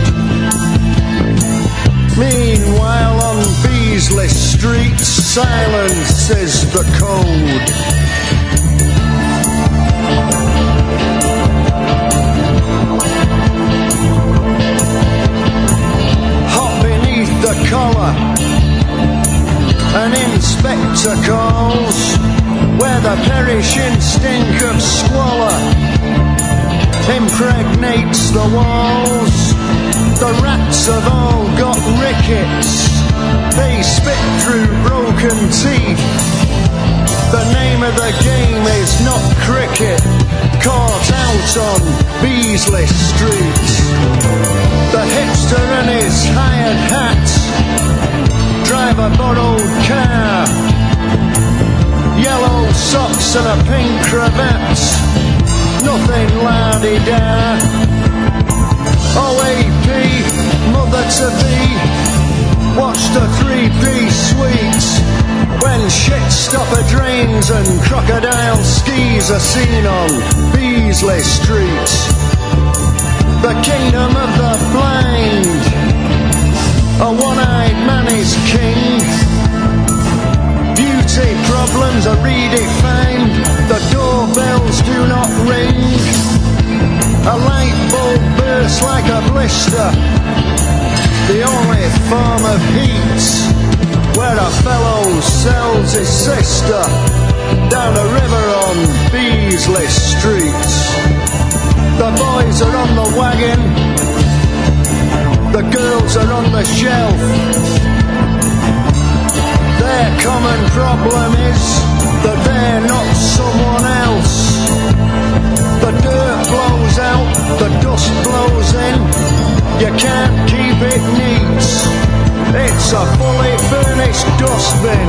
Meanwhile, on Beasley Street, silence is the code. Hot beneath the collar, an inspector calls where the perishing stink of squalor impregnates the walls. The rats have all got rickets. They spit through broken teeth. The name of the game is not cricket. Caught out on Beasley Street. The hipster and his hired hat drive a borrowed car. Yellow socks and a pink cravat. Nothing la-di-da. OAP, mother to be, watched a three-piece suite when shit stopper drains and crocodile skis are seen on Beasley Street. The kingdom of the blind, a one-eyed man is king. Beauty problems are redefined, the doorbells do not ring. A light bulb bursts like a blister. The only form of heat where a fellow sells his sister down a river on Beasley Street. The boys are on the wagon, the girls are on the shelf. Common problem is that they're not someone else. The dirt blows out, the dust blows in. You can't keep it neat. It's a fully furnished dustbin.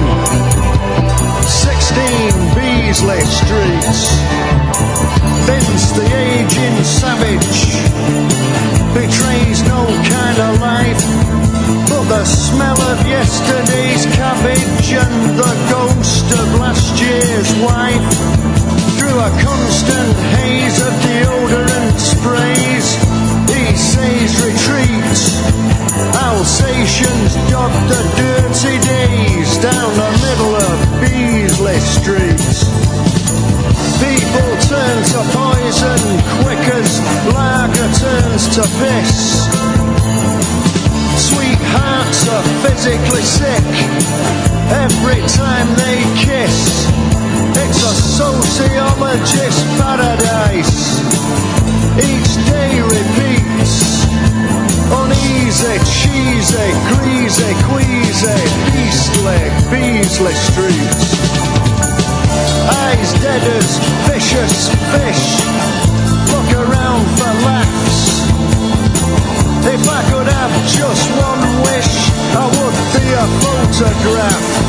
16 Beasley Street. Vince the aging savage betrays no kind of life. But the smell of yesterday's cabbage and the ghost of last year's wife through a constant haze of deodorant sprays. He says retreat. Alsatians dog the dirty days down the middle of Beasley Street. People turn to poison quick as lager turns to piss. Sweethearts are physically sick every time they kiss. It's a sociologist paradise. Each day repeats. Greasy, queasy, beastly, Beasley Street. Eyes dead as vicious fish. Look around for laughs. If I could have just one wish, I would be a photograph.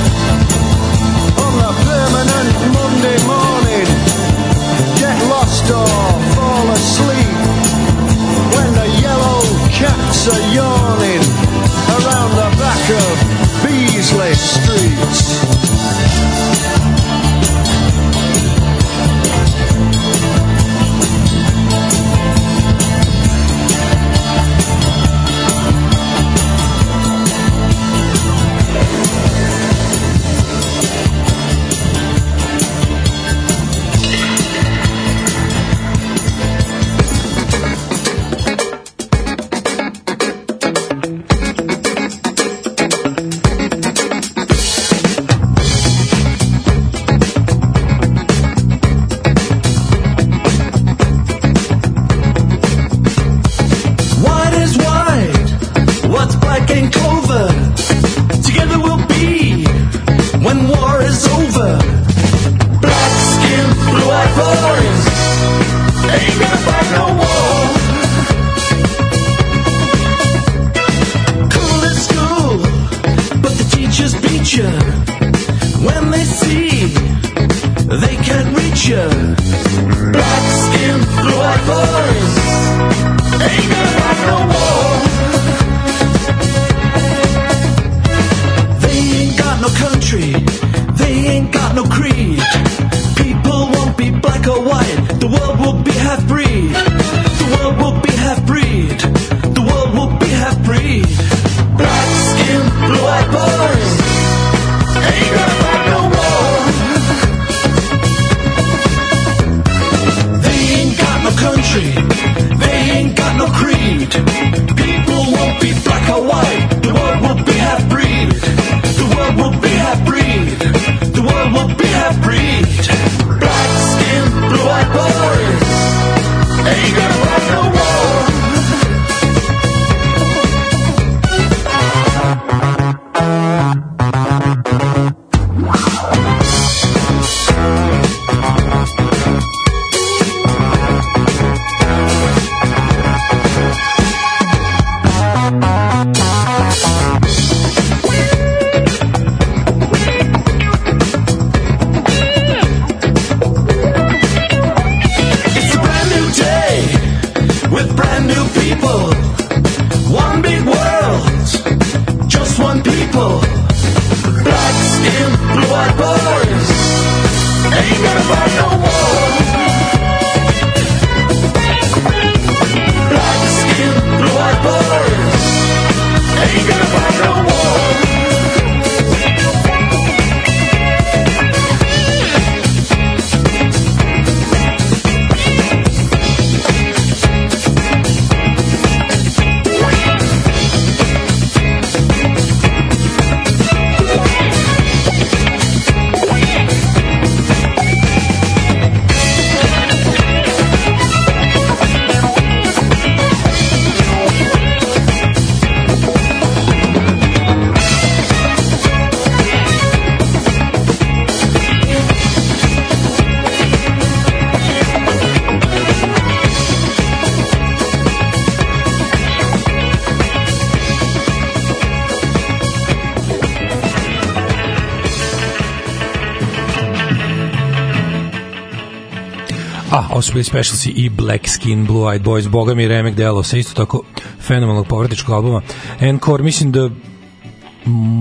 Bili Specialsi i Black Skin, Blue Eyed Boys, boga mi remek delo sa isto tako fenomenalnog povratničkog albuma. Encore, mislim da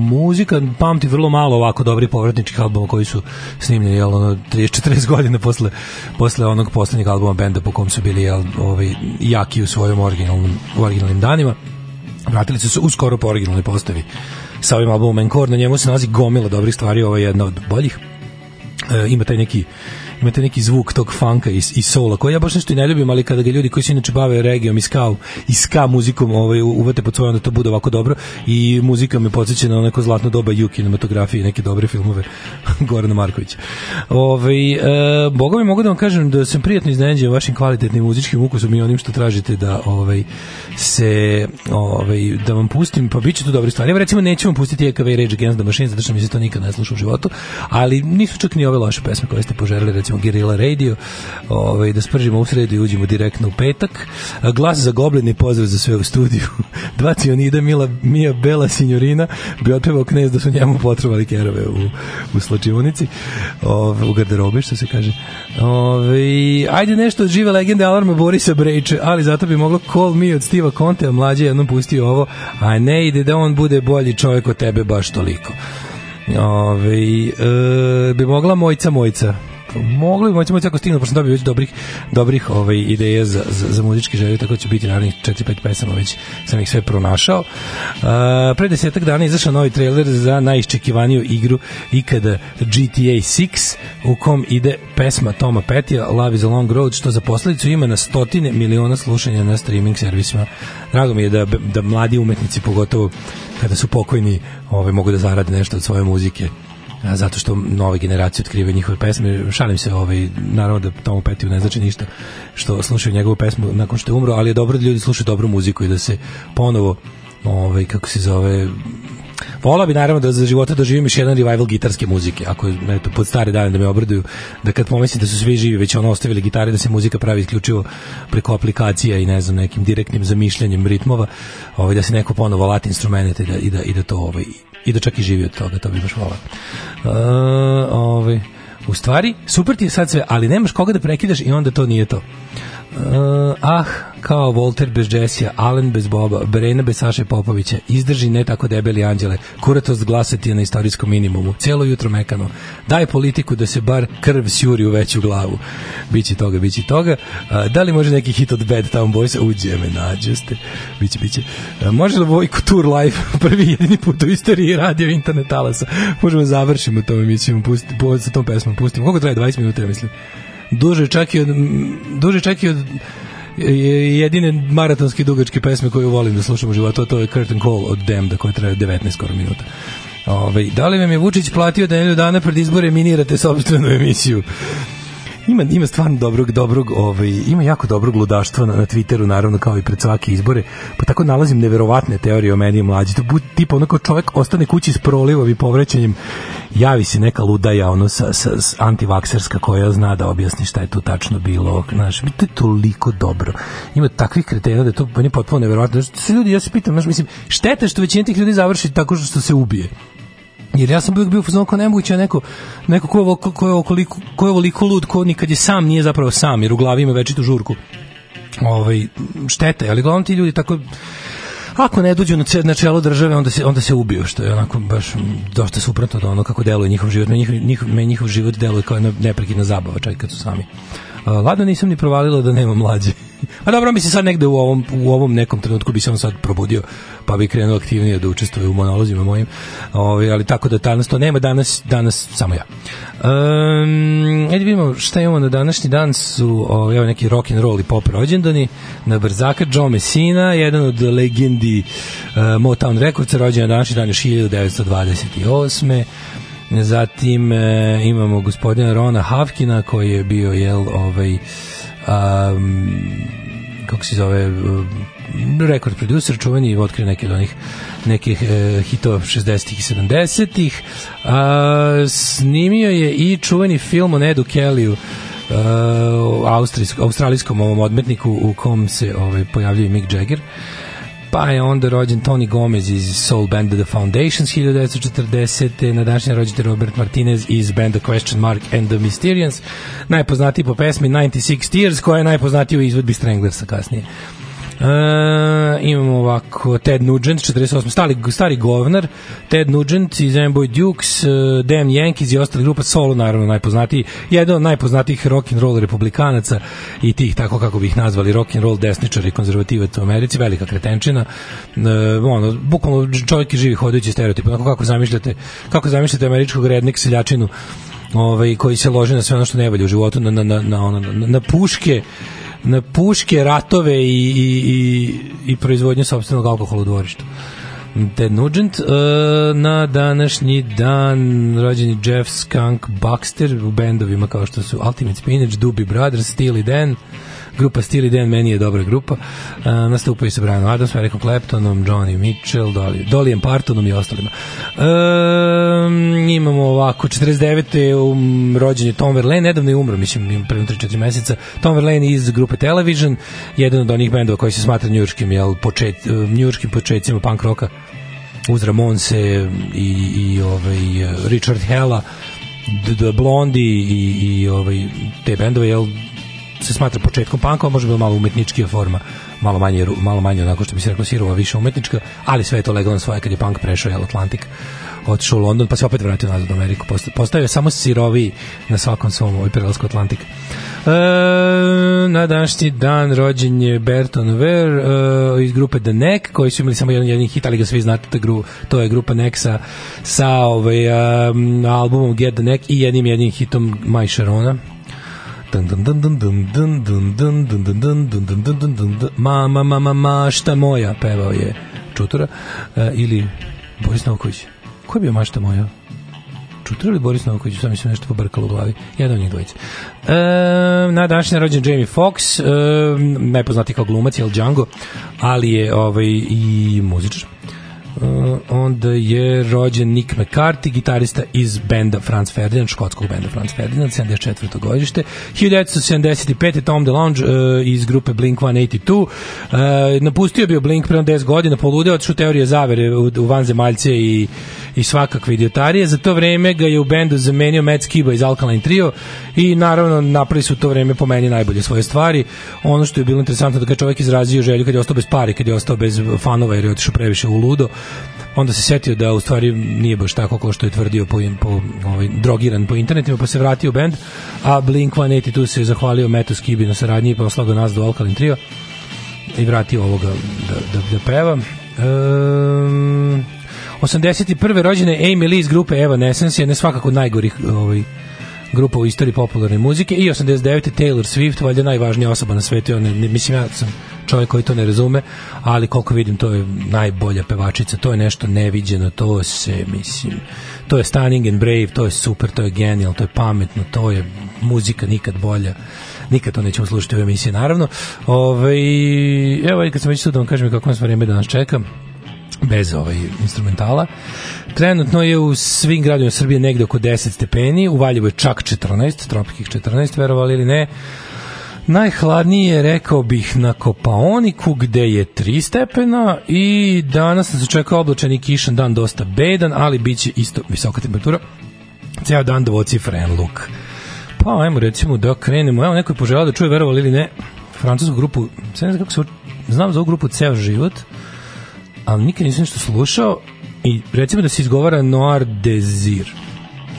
muzika pamti vrlo malo ovako dobri povratničkih albuma koji su snimljeni jel, ono, 30-40 godina posle, posle onog poslednjeg albuma benda po kom su bili jel, ovaj, jaki u svojom originalnom, u originalnim danima vratili su se uskoro po originalnoj postavi sa ovim albumom Encore, na njemu se nalazi gomila dobrih stvari, ovo je jedna od boljih e, ima taj neki imate neki zvuk tog funka i, i soula koji ja baš nešto i ne ljubim, ali kada ga ljudi koji se inače bave regijom i ska, i ska muzikom ovaj, uvate pod svoje, onda to bude ovako dobro i muzika me podsjeća na neko zlatno doba ju kinematografije i neke dobre filmove Gorana Markovića. Ovaj e, boga mi mogu da vam kažem da sam prijatno iznenađen vašim kvalitetnim muzičkim ukusom i onim što tražite da ovaj se ovaj da vam pustim, pa biće tu dobre stvari. Evo recimo nećemo vam pustiti EKV Rage Against the Machine, zato što mi se to nikad ne sluša u životu, ali nisu čak ni ove loše pesme koje ste poželeli, recimo Guerrilla Radio, ovaj, da spržimo u sredu i uđemo direktno u petak. Glas za goblin i pozdrav za sve u studiju. Dva cionida, Mila, Mija Bela Signorina bi otpevao knez da su njemu potrebali kerove u, u slačionici, ove, u garderobi, što se kaže. Ove, ajde nešto od žive legende Alarma Borisa Brejče, ali zato bi moglo Call Me od Stiva Conte, a mlađe jednom pustio ovo, a ne ide da on bude bolji čovjek od tebe baš toliko. Ove, e, bi mogla Mojca Mojca mogli bi moći ako stignu, pošto sam dobio već dobrih, dobrih ovaj, ideja za, za, za muzički želje, tako da će biti naravnih 4-5 pesama, već sam ih sve pronašao. Uh, pre desetak dana izašao novi trailer za najiščekivaniju igru ikada GTA 6, u kom ide pesma Toma Petija, Love is a Long Road, što za posledicu ima na stotine miliona slušanja na streaming servisima. Drago mi je da, da mladi umetnici, pogotovo kada su pokojni, ovaj, mogu da zarade nešto od svoje muzike zato što nove generacije otkrivaju njihove pesme. Šalim se, ovaj, naravno da Tomu Petiju ne znači ništa što slušaju njegovu pesmu nakon što je umro, ali je dobro da ljudi slušaju dobru muziku i da se ponovo ovaj, kako se zove, Vola bi naravno da za života doživim još jedan revival gitarske muzike, ako eto, pod stare dane da me obraduju, da kad pomislim da su svi živi već ono ostavili gitare, da se muzika pravi isključivo preko aplikacija i ne znam, nekim direktnim zamišljanjem ritmova, ovaj, da se neko ponovo lati instrumente i da, i da, i da to ovaj, i da čak i živi od toga, to bi baš volao. Uh, ovaj, u stvari, super ti je sad sve, ali nemaš koga da prekidaš i onda to nije to. Uh, ah, kao Volter bez Jessija, Allen bez Boba, Brena bez Saše Popovića, izdrži ne tako debeli anđele, kuratost glasati je na istorijskom minimumu, cijelo jutro mekano, daj politiku da se bar krv sjuri u veću glavu. Biće toga, biće toga. Uh, da li može neki hit od Bad Town Boys? Uđe me, nađoste. Biće, biće. Uh, može li Vojko Tour Live, prvi jedini put u istoriji radio internet talasa? Možemo da završimo tom emisijom, po, sa tom pesmom, pustimo. Koliko traje? 20 minuta, ja mislim duže čak i od duže čak i od je- jedine maratonske dugačke pesme koju volim da slušam u životu, to je Curtain Call od Damned koja traje 19 skoro minuta. Ove, da li vam je Vučić platio da nedelju dana pred izbore minirate sopstvenu emisiju? Ima ima stvarno dobrog dobrog, ovaj ima jako dobrog ludaštva na, na Twitteru naravno kao i pred svake izbore. Pa tako nalazim neverovatne teorije o meni mlađi. To bude tipa onako čovjek ostane kući s prolivom i povrećanjem javi se neka ludaja ono sa, sa, s antivakserska koja zna da objasni šta je tu tačno bilo. Znaš, to je toliko dobro. Ima takvih kretena da je to meni potpuno neverovatno. Znaš, svi ljudi, ja se pitam, znaš, mislim, šteta što većina tih ljudi završi tako što se ubije. Jer ja sam uvijek bio u fazonu kao nemoguće neko, neko ko je, ovo- ko je, okoliko, ko je ovoliko lud, ko nikad je sam, nije zapravo sam, jer u glavi ima večitu žurku. Ovaj, štete, ali uglavnom ti ljudi tako ako ne dođu na, na čelo države, onda se, onda se ubiju, što je onako baš dosta suprotno od ono kako deluje njihov život. Njihov, njihov, meni njihov život deluje kao neprekidna zabava, čak kad su sami. A, Ladno nisam ni provalila da nema mlađe. A dobro, mi se sad negde u ovom, u ovom nekom trenutku bi se on sad probudio, pa bi krenuo aktivnije da učestvuje u monolozima mojim. Ovaj, ali tako da danas to nema, danas, danas samo ja. Um, ajde vidimo šta imamo na današnji dan su ovaj, evo neki rock and roll i pop rođendani na Brzaka Joe Messina jedan od legendi uh, Motown Recordsa rođen na današnji dan još 1928. Zatim e, imamo gospodina Rona Havkina koji je bio jel ovaj um, kako se zove um, rekord producer čuveni i otkrio neke od onih nekih e, hitova 60-ih i 70-ih a, snimio je i čuveni film o Nedu Kellyu uh, austrijskom, australijskom ovom odmetniku u kom se ovaj, pojavljuje Mick Jagger pa je onda rođen Tony Gomez iz Soul Band The Foundations 1940. Na današnji rođen Robert Martinez iz banda Question Mark and the Mysterians. Najpoznatiji po pesmi 96 Tears, koja je najpoznatiji u izvedbi Stranglersa kasnije. Uh, imamo ovako Ted Nugent 48 stari, stari govnar Ted Nugent iz Amboy Dukes uh, Dan Yankees i ostali grupa Solo naravno najpoznatiji jedan od najpoznatijih rock and roll republikanaca i tih tako kako bi ih nazvali rock and roll desničari i konzervativac u Americi velika kretenčina. Uh, ono bukvalno čovjek je živi hodajući stereotip onako kako zamišljate kako zamišljate američkog rednik seljačinu ovaj koji se loži na sve ono što ne valja u životu na na na na, na, na puške na puške, ratove i, i, i, i proizvodnju sopstvenog alkohola u dvorištu. Ted Nugent, uh, na današnji dan rođen je Jeff Skunk Baxter u bendovima kao što su Ultimate Spinach, Doobie Brothers, Steely Dan, grupa Steely Dan meni je dobra grupa. Uh, nastupaju sa Brianom Adams, Ericom Claptonom, Johnny Mitchell, Dolly, Dollyem Partonom i ostalima. Um, imamo ovako, 49. Um, rođen je Tom Verlaine, nedavno je umro, mislim, pre 3-4 meseca. Tom Verlaine iz grupe Television, jedan od onih bendova koji se smatra njurškim, jel, počet, njurškim početcima punk roka uz Ramonse i, i ovaj, Richard Hella, The Blondie i, i ovaj, te bendove, jel, se smatra početkom panka, može biti malo umetničkija forma, malo manje, malo manje onako što bi se reklo sirova, više umetnička, ali sve je to legalno svoje kad je punk prešao jel, Atlantik otišao u London, pa se opet vratio nazad u Ameriku. Posta- Postao je samo siroviji na svakom svom ovaj prelasku Atlantik. E, na današnji dan rođen je Berton Ver e, iz grupe The Neck, koji su imali samo jedan jedin hit, ali ga svi znate, ta gru, to je grupa Neck sa, sa ovaj, um, albumom Get the Neck i jednim jednim hitom My Sharona. Mama, mama, mašta moja, pevao je Čutura. E, ili Boris Novković. Ko je bio mašta moja? Čutra ili Boris Novković, sam mi se nešto pobrkalo u glavi. Jedan od njih dvojica. E, na današnji rođen Jamie Fox, e, najpoznati kao glumac, jel Django, ali je ovaj, i muzičar. Uh, onda je rođen Nick McCarthy, gitarista iz benda Franz Ferdinand, škotskog benda Franz Ferdinand, 74. godište. 1975. Tom DeLonge uh, iz grupe Blink-182. Uh, napustio je bio Blink pre 10 godina, poludeo otišao u teorije zavere u, u vanzemaljce i, i svakakve idiotarije. Za to vreme ga je u bendu zamenio Matt Skiba iz Alkaline Trio i naravno napravili su u to vreme po meni najbolje svoje stvari. Ono što je bilo interesantno da kad čovjek izrazio želju kad je ostao bez pari, kad je ostao bez fanova jer je otišao previše u ludo, onda se setio da u stvari nije baš tako kao što je tvrdio po, po ovaj, drogiran po internetima, pa se vratio u bend, a Blink-182 se je zahvalio Metu Skibi na saradnji i poslao ga nas do Alkaline Trio i vratio ovoga da, da, da peva. Um, 81. rođene Amy Lee iz grupe Evanescence, jedna svakako najgorih ovaj, grupa u istoriji popularne muzike i 89. Taylor Swift, valjda najvažnija osoba na svetu, on, ne, mislim ja sam čovjek koji to ne razume, ali koliko vidim to je najbolja pevačica, to je nešto neviđeno, to se, mislim, to je stunning and brave, to je super, to je genial, to je pametno, to je muzika nikad bolja nikad to nećemo slušati u emisiji, naravno. Ove, evo, kad sam već tu da kažem kako nas vreme da nas čeka, bez ovaj instrumentala. Trenutno je u svim gradovima Srbije negde oko 10 stepeni, u Valjevu je čak 14, tropikih 14, verovali ili ne. Najhladnije rekao bih na Kopaoniku gde je 3 stepena i danas nas očekuje oblačan i kišan dan dosta bedan, ali bit će isto visoka temperatura. Ceo dan dvocifren luk. Pa ajmo recimo da krenemo. Evo neko je poželao da čuje verovali ili ne francusku grupu, ne znam kako se znam za ovu grupu Ceo život, ali nikad nisam nešto slušao i recimo da se izgovara Noir Desir.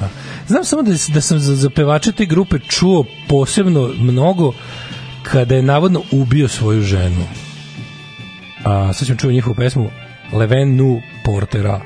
Da. Znam samo da, da sam za, za pevače te grupe čuo posebno mnogo kada je navodno ubio svoju ženu. A sad ćemo čuo njihovu pesmu Leven nu portera.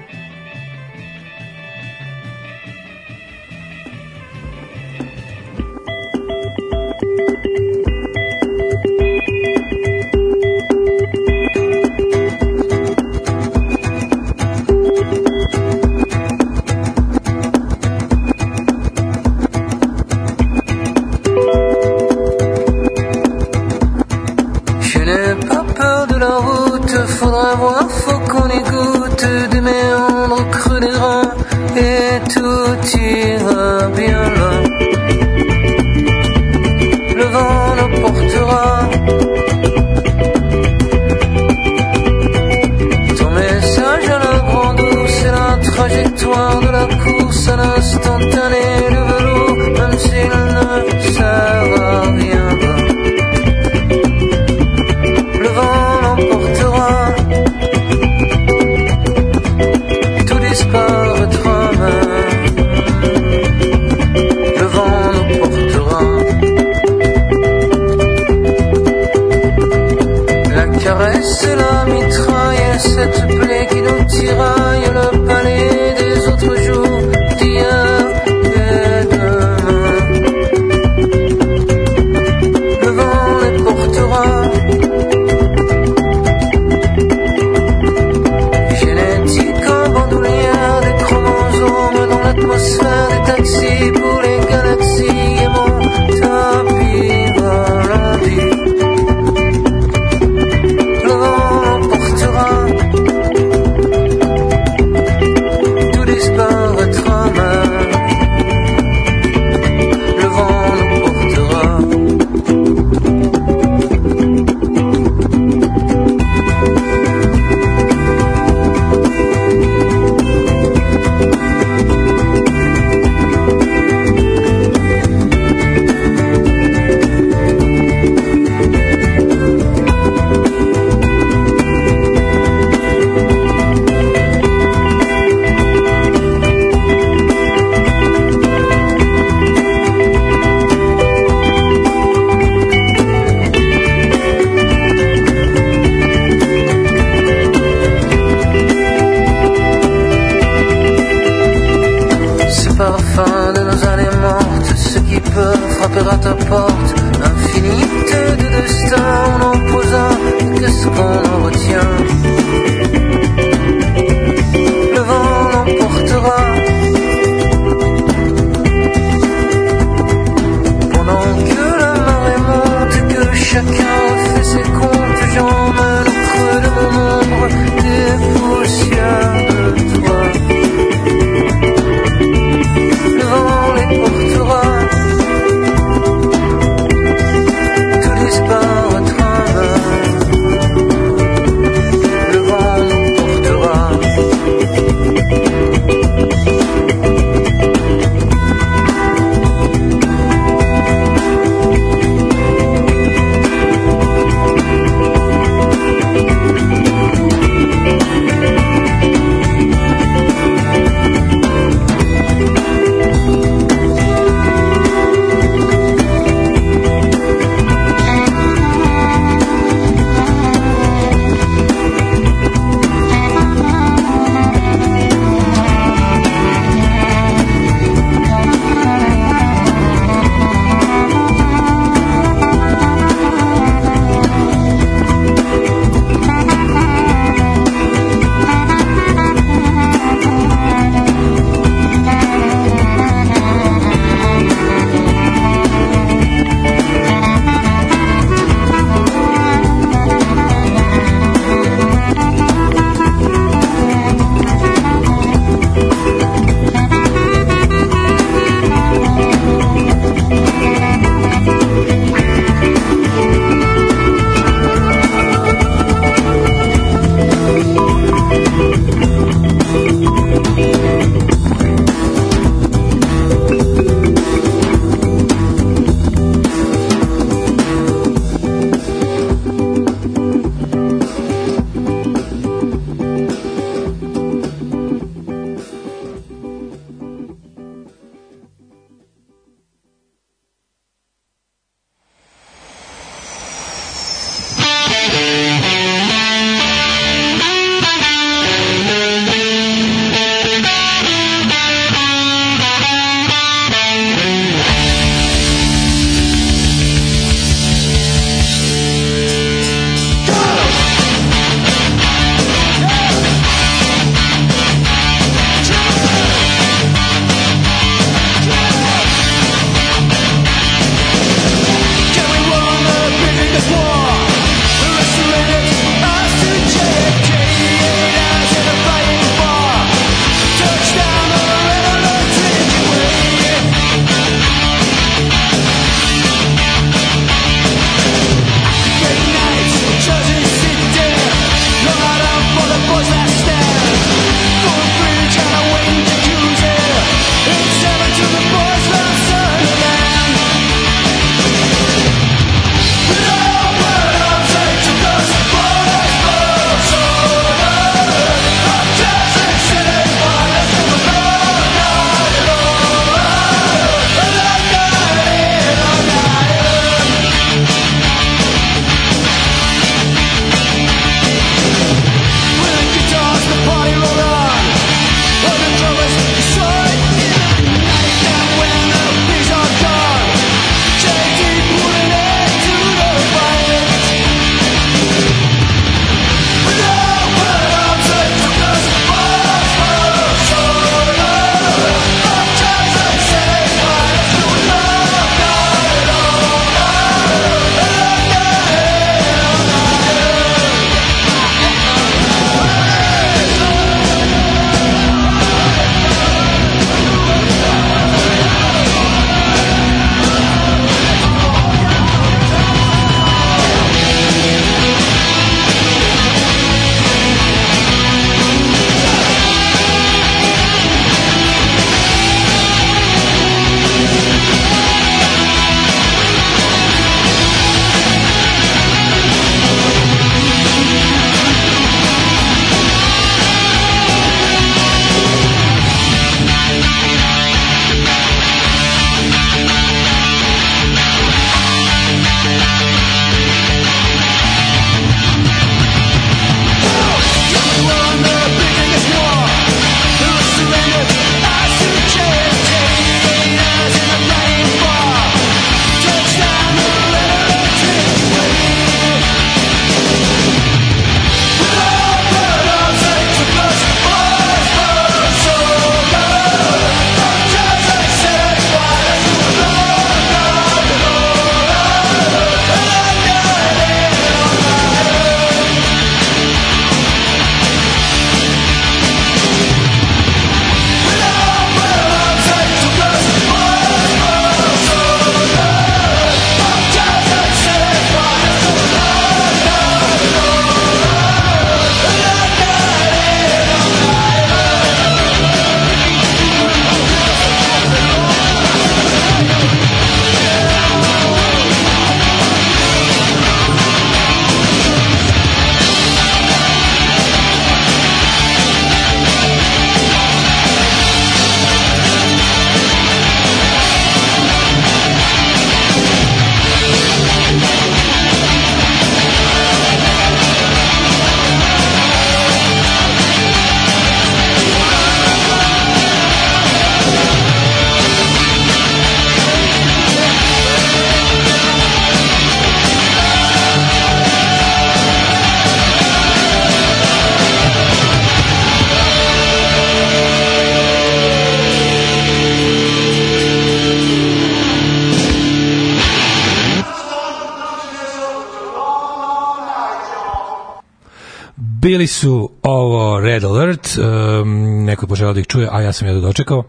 A ja sam jedno dočekao.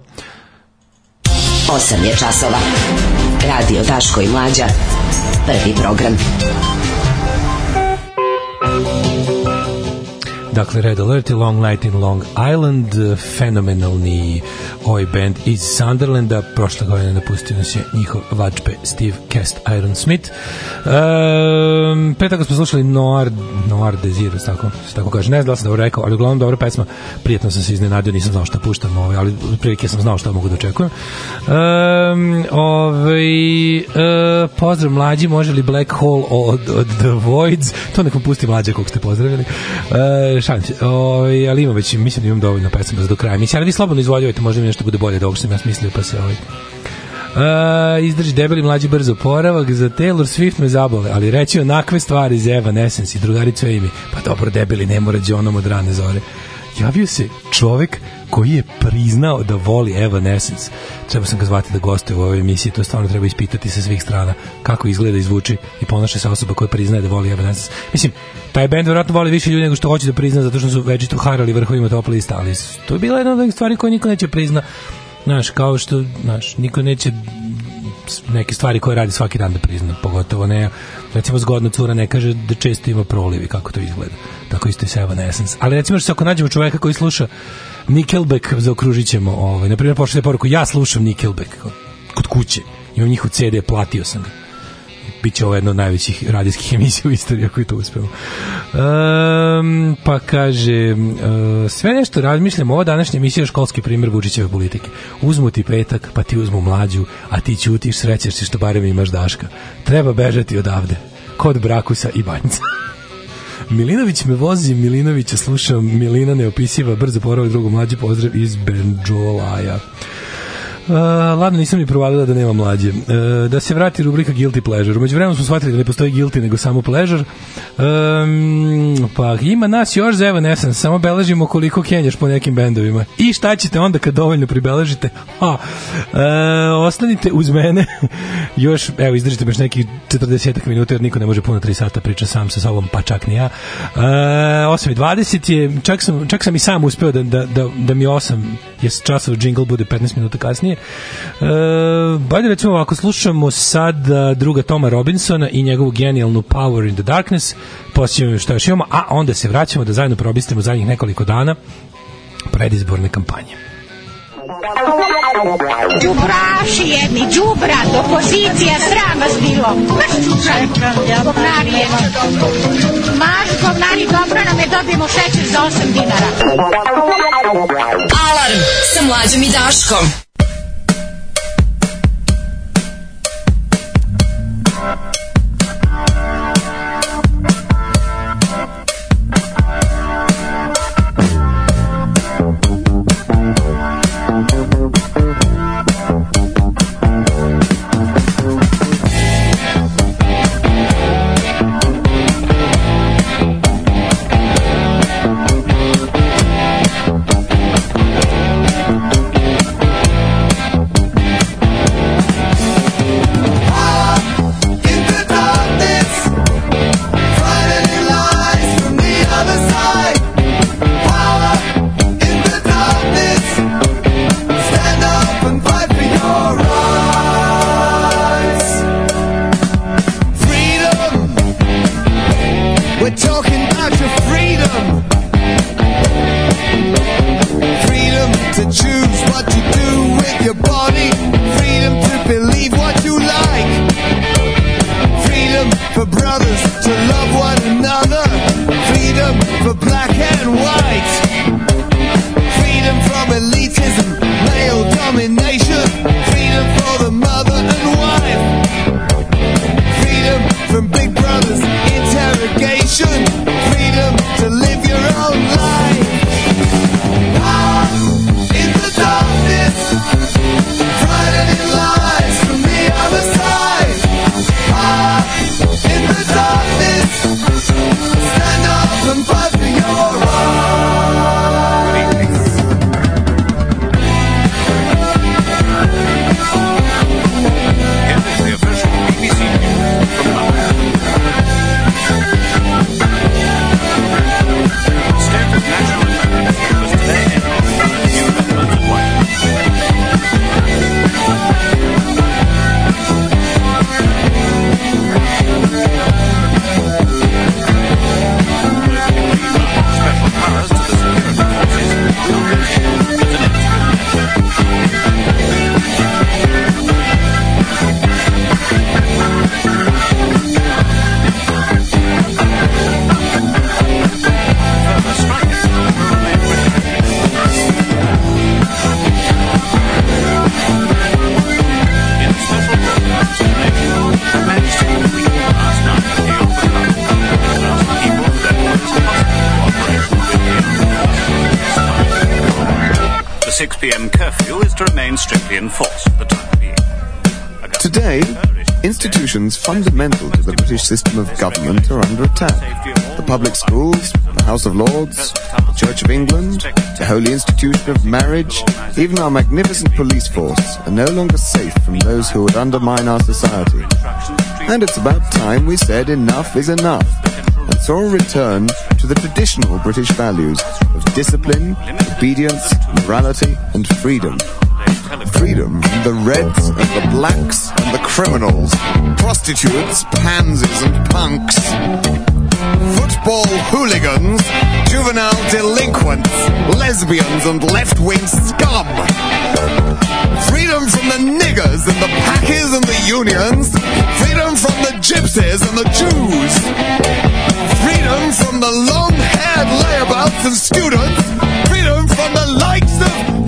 8 je časova. Radio Daško i Mlađa. Prvi program. Dakle, Red Alert i Long Night in Long Island, fenomenalni ovaj band iz Sunderlanda, prošle godine napustio nas je njihov vačpe Steve Cast Iron Smith. Um, pre toga smo slušali Noir, Noir Desir, tako, tako kaže, ne znam da sam dobro rekao, ali uglavnom dobra pesma, prijetno sam se iznenadio, nisam znao šta puštam, ovaj, ali prilike sam znao šta mogu da očekujem. Um, ovaj, uh, pozdrav mlađi, može li Black Hole od, od The Voids, to nekom pusti mlađe kog ste pozdravili. Uh, šalim se, ovaj, ali imam već, mislim da imam dovoljno pesama za do kraja. Mislim, ali vi slobodno izvoljujete, možda mi nešto bude bolje da ovo što sam ja smislio, pa se ovaj, Uh, izdrži debeli mlađi brzo poravak za Taylor Swift me zabole, ali reći onakve stvari iz Evanescence i drugaricu Amy, pa dobro debeli ne mora džonom od rane zore javio se čovek koji je priznao da voli Evanescence. Treba sam ga zvati da gostuje u ovoj emisiji, to stvarno treba ispitati sa svih strana kako izgleda i zvuči i ponaša se osoba koja priznaje da voli Evanescence. Mislim, taj bend verovatno voli više ljudi nego što hoće da prizna zato što su večito harali vrhovima top lista, ali to je bila jedna od stvari koje niko neće prizna. Znaš, kao što, znaš, niko neće neke stvari koje radi svaki dan da prizna, pogotovo ne, recimo zgodna cura ne kaže da često ima prolivi, kako to izgleda. Tako isto i sa Evanescence. Ali recimo što ako nađemo čoveka koji sluša Nickelback, zaokružit ćemo, ovaj, na primjer, pošle poruku, ja slušam Nickelback kod kuće, imam njihov CD, platio sam ga biće ovo jedna od najvećih radijskih emisija u istoriji ako je to uspelo. Um, pa kaže uh, sve nešto razmišljam ova današnja emisija je školski primjer Vučićeve politike. Uzmu ti petak, pa ti uzmu mlađu, a ti ćutiš, srećeš se što barem imaš daška. Treba bežati odavde. Kod Brakusa i Banjca. Milinović me vozi, Milinovića slušam, Milina neopisiva, brzo poravak, drugo mlađi pozdrav iz Benđolaja. Uh, ladno nisam ni provalila da nema mlađe. Uh, da se vrati rubrika Guilty Pleasure. Umeđu vremenu smo shvatili da ne postoji guilty, nego samo pleasure. Um, pa ima nas još za Evanescence, samo beležimo koliko kenjaš po nekim bendovima. I šta ćete onda kad dovoljno pribeležite? Ha, uh, ostanite uz mene. još, evo, izdržite još nekih 40 minuta, jer niko ne može puno 3 sata priča sam sa sobom, pa čak ni ja. Uh, 8.20 je, čak sam, čak sam i sam uspeo da, da, da, da mi 8 je časov jingle bude 15 minuta kasnije. E, bolje recimo ako slušamo sad a, druga Toma Robinsona i njegovu genijalnu Power in the Darkness, posjećamo šta još imamo, a onda se vraćamo da zajedno probistimo zadnjih nekoliko dana predizborne kampanje. Đubraši jedni, đubrat, opozicija, sram vas bilo. Maš čučan, govnari jedni. Maš govnari, dobro nam je, dobijemo šećer za 8 dinara. Alarm sa Mlađom i Daškom. British system of government are under attack. The public schools, the House of Lords, the Church of England, the holy institution of marriage, even our magnificent police force are no longer safe from those who would undermine our society. And it's about time we said enough is enough and saw a return to the traditional British values of discipline, obedience, morality, and freedom. Freedom from the reds and the blacks and the criminals, prostitutes, pansies, and punks. Football hooligans, juvenile delinquents, lesbians, and left wing scum. Freedom from the niggers and the packies and the unions. Freedom from the gypsies and the Jews. Freedom from the long haired layabouts and students. Freedom from the likes of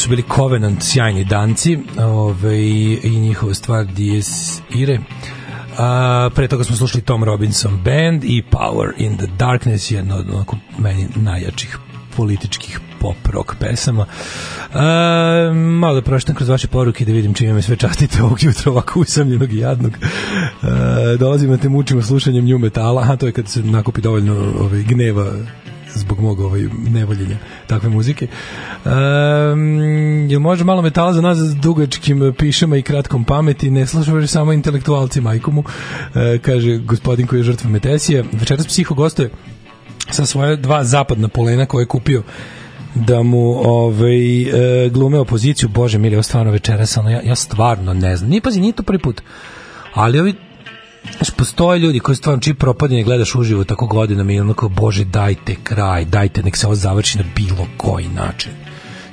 su bili Covenant, sjajni danci ove, i njihova stvar Dies Ire. A, pre toga smo slušali Tom Robinson Band i Power in the Darkness, jedna od onako, meni najjačih političkih pop rock pesama. E, malo da proštam kroz vaše poruke da vidim čime me sve častite ovog jutra ovako usamljenog i jadnog. E, dolazimo te mučimo slušanjem nju metala, a to je kad se nakupi dovoljno ovaj, gneva mog ovaj nevoljenja takve muzike. Um, jel može malo metala za nas s dugačkim pišama i kratkom pameti, ne slušaš samo intelektualci majkomu, e, kaže gospodin koji je žrtva Metesija. Večeras psiho gostuje sa svoje dva zapadna polena koje je kupio da mu ovaj, e, glume opoziciju, bože mili, ovo stvarno večeras, ono, ja, ja stvarno ne znam. Nije, pazi, nije to prvi put. Ali ovi Znaš, postoje ljudi koji stvarno čiji propadanje gledaš uživo tako godinama i onako, bože, dajte kraj, dajte, nek se ovo završi na bilo koji način.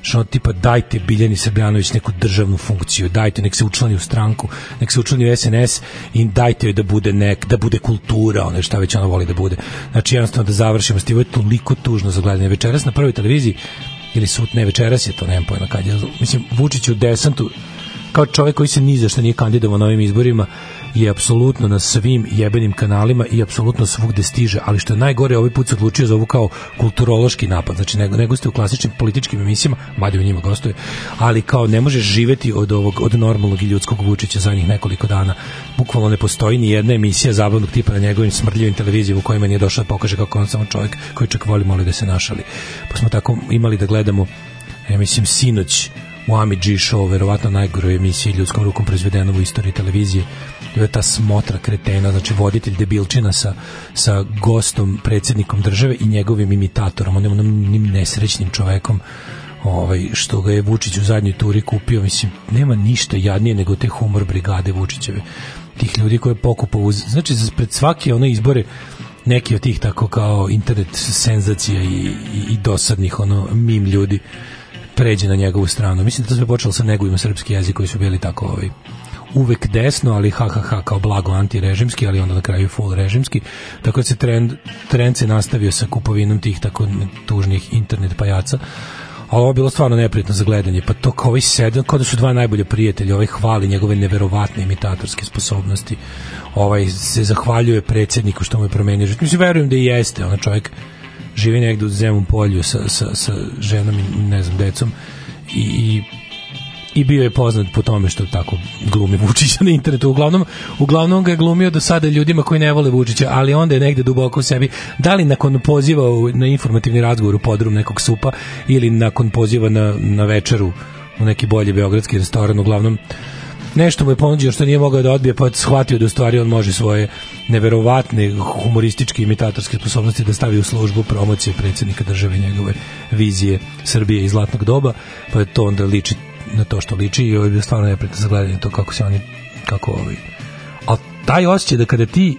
Što tipa dajte Biljani Srbljanović neku državnu funkciju, dajte nek se učlani u stranku, nek se učlani u SNS i dajte joj da bude nek, da bude kultura, ono šta već ona voli da bude. Znači jednostavno da završimo, stivo je toliko tužno za gledanje. Večeras na prvoj televiziji ili sut, ne večeras je to, nemam pojma kad je, mislim, Vučić u desantu kao čovjek koji se ni za šta nije kandidovao na ovim izborima je apsolutno na svim jebenim kanalima i apsolutno svugde stiže, ali što je najgore, ovaj put se odlučio za ovu kao kulturološki napad, znači nego, nego ste u klasičnim političkim emisijama, mada u njima gostuje, ali kao ne možeš živeti od ovog od normalnog i ljudskog Vučića za njih nekoliko dana. Bukvalno ne postoji ni jedna emisija zabavnog tipa na njegovim smrdljivim televizijama u kojima nije došao da pokaže kako on samo čovjek koji čak voli moli da se našali. Pa smo tako imali da gledamo ja mislim sinoć u G show, verovatno najgoroj emisiji ljudskom rukom proizvedeno u istoriji televizije. Je ta smotra kretena, znači voditelj debilčina sa, sa gostom, predsjednikom države i njegovim imitatorom, onim, onim nesrećnim čovekom ovaj, što ga je Vučić u zadnjoj turi kupio, mislim, nema ništa jadnije nego te humor brigade Vučićeve. Tih ljudi koje je pokupao uz... Znači, pred svake one izbore neki od tih tako kao internet senzacija i, i, i dosadnih ono mim ljudi pređe na njegovu stranu. Mislim da to sve počelo sa negovima srpski jezik koji su bili tako ovaj, uvek desno, ali ha, ha, ha, kao blago antirežimski, ali onda na kraju full režimski. Tako da se trend, trend se nastavio sa kupovinom tih tako tužnih internet pajaca. A ovo je bilo stvarno neprijatno za gledanje. Pa to kao ovaj sedam, kao da su dva najbolje prijatelja, ovaj hvali njegove neverovatne imitatorske sposobnosti. Ovaj se zahvaljuje predsjedniku što mu je promenio. život. Mislim, verujem da i jeste, ona čovjek živi negde u zemom polju sa, sa, sa ženom i ne znam, decom i, i i bio je poznat po tome što tako glumi Vučića na internetu. Uglavnom, uglavnom ga je glumio do sada ljudima koji ne vole Vučića, ali onda je negde duboko u sebi, da li nakon poziva na informativni razgovor u podrum nekog supa ili nakon poziva na, na večeru u neki bolji beogradski restoran, uglavnom nešto mu je ponuđeno što nije mogao da odbije, pa shvatio da u stvari on može svoje neverovatne humorističke imitatorske sposobnosti da stavi u službu promocije predsjednika države njegove vizije Srbije i zlatnog doba, pa je to onda liči na to što liči i je bio stvarno neprijatno za gledanje to kako se oni kako ovi. A taj osjećaj da kada ti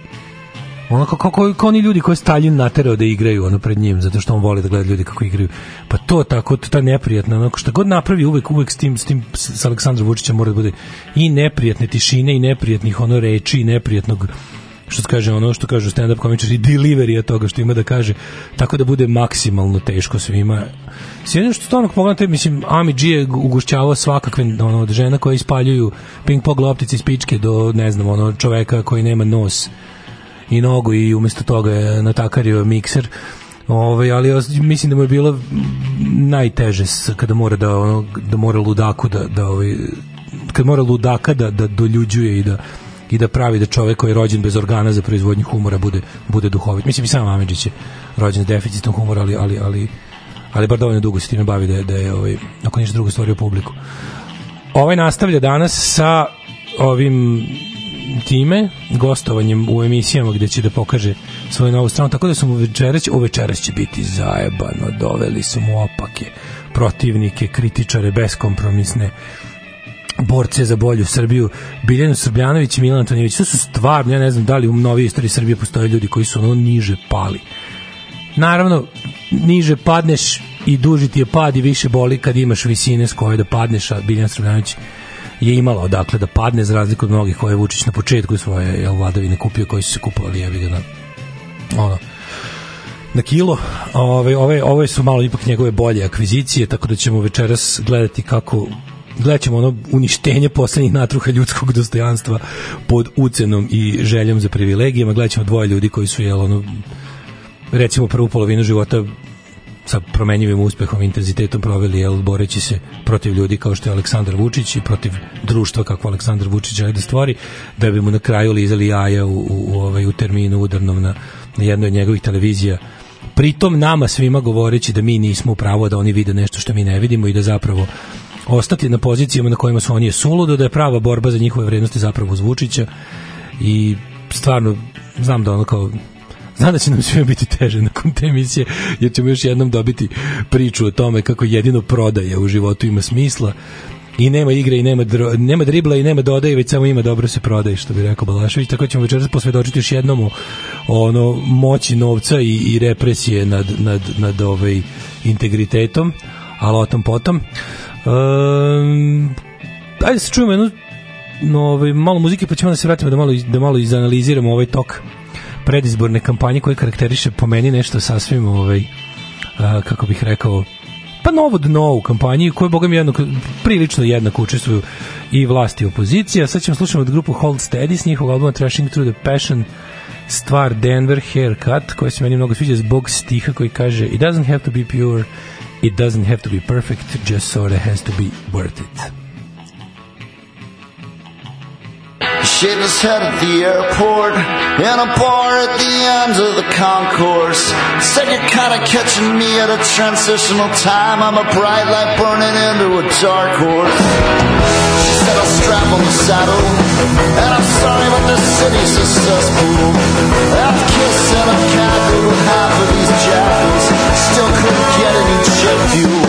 ono kako, kako oni ljudi koje je Stalin naterao da igraju ono pred njim zato što on voli da gleda ljudi kako igraju pa to tako to ta neprijatna ono što god napravi uvek uvek s tim s tim s Aleksandrom Vučićem mora da bude i neprijatne tišine i neprijatnih ono reči i neprijatnog što kaže ono što kažu stand up komičari delivery toga što ima da kaže tako da bude maksimalno teško svima. Jednim što stvarno pogledate mislim Ami G je ugušćavao svakakve ono od žena koje ispaljuju ping pong loptice iz pičke do ne znam ono čoveka koji nema nos i nogu i umesto toga je natakario mikser. Ovaj, ali mislim da mu je bilo najteže kada mora da ono da mora ludaku da da ovaj kad mora ludaka da da doljuđuje i da i da pravi da čovek koji je rođen bez organa za proizvodnju humora bude bude duhovit. Mislim i sam Amidžić je rođen s deficitom humora, ali ali ali ali bar dovoljno dugo se time bavi da je, da je ovaj, ako ništa drugo stvorio publiku. Ovaj nastavlja danas sa ovim time, gostovanjem u emisijama gde će da pokaže svoju novu stranu, tako da su mu večeras, o večeras će biti zajebano, doveli su mu opake protivnike, kritičare, beskompromisne, borce za bolju Srbiju, Biljanu Srbljanović i Milan Antonijević, to su stvarno, ja ne znam da li u novoj istoriji Srbije postoje ljudi koji su ono niže pali. Naravno, niže padneš i duži ti je pad i više boli kad imaš visine s koje da padneš, a Biljana Srbljanović je imala odakle da padne za razliku od mnogih koje je Vučić na početku svoje jel, vladavine kupio koji su se kupovali jebi na ono na kilo. Ove, ove, ove su malo ipak njegove bolje akvizicije, tako da ćemo večeras gledati kako gledat ćemo ono uništenje poslednjih natruha ljudskog dostojanstva pod ucenom i željom za privilegijama. Gledat ćemo dvoje ljudi koji su jel, ono, recimo prvu polovinu života sa promenjivim uspehom, intenzitetom proveli jel, boreći se protiv ljudi kao što je Aleksandar Vučić i protiv društva kako Aleksandar Vučić želi da stvori, da bi mu na kraju lizali jaja u, u, u, ovaj, u terminu udarnom na, na jednoj od njegovih televizija pritom nama svima govoreći da mi nismo u pravo da oni vide nešto što mi ne vidimo i da zapravo ostati na pozicijama na kojima su oni suludo, da je prava borba za njihove vrednosti zapravo uz Vučića i stvarno znam da ono kao Znam da će nam svima biti teže nakon te emisije, jer ćemo još jednom dobiti priču o tome kako jedino prodaje u životu ima smisla i nema igre i nema, dro, nema dribla i nema dodaje, već samo ima dobro se prodaje, što bi rekao Balašević, tako ćemo večeras posvedočiti još jednom o ono moći novca i, i represije nad, nad, nad ovaj integritetom, ali o tom potom. Um, ajde da se čujemo jednu no, ovaj, malo muzike, pa ćemo da se vratimo da malo, da malo izanaliziramo ovaj tok predizborne kampanje koje karakteriše po meni nešto sasvim ovaj, a, kako bih rekao pa novo dno u kampanji koje boga mi prilično jednako učestvuju i vlast i opozicija. Sad ćemo slušati od grupu Hold Steady s njihovog albuma Trashing Through the Passion stvar Denver Haircut koja se meni mnogo sviđa zbog stiha koji kaže It doesn't have to be pure, it doesn't have to be perfect, just sorta has to be worth it. Shaved his head at the airport in a bar at the end of the concourse. Said you're kind of catching me at a transitional time. I'm a bright light burning into a dark horse. She said I'll strap on the saddle, and I'm sorry, but this city's a cesspool. I've kissed and I've cackled with half of these jackals. Still couldn't get any jet fuel.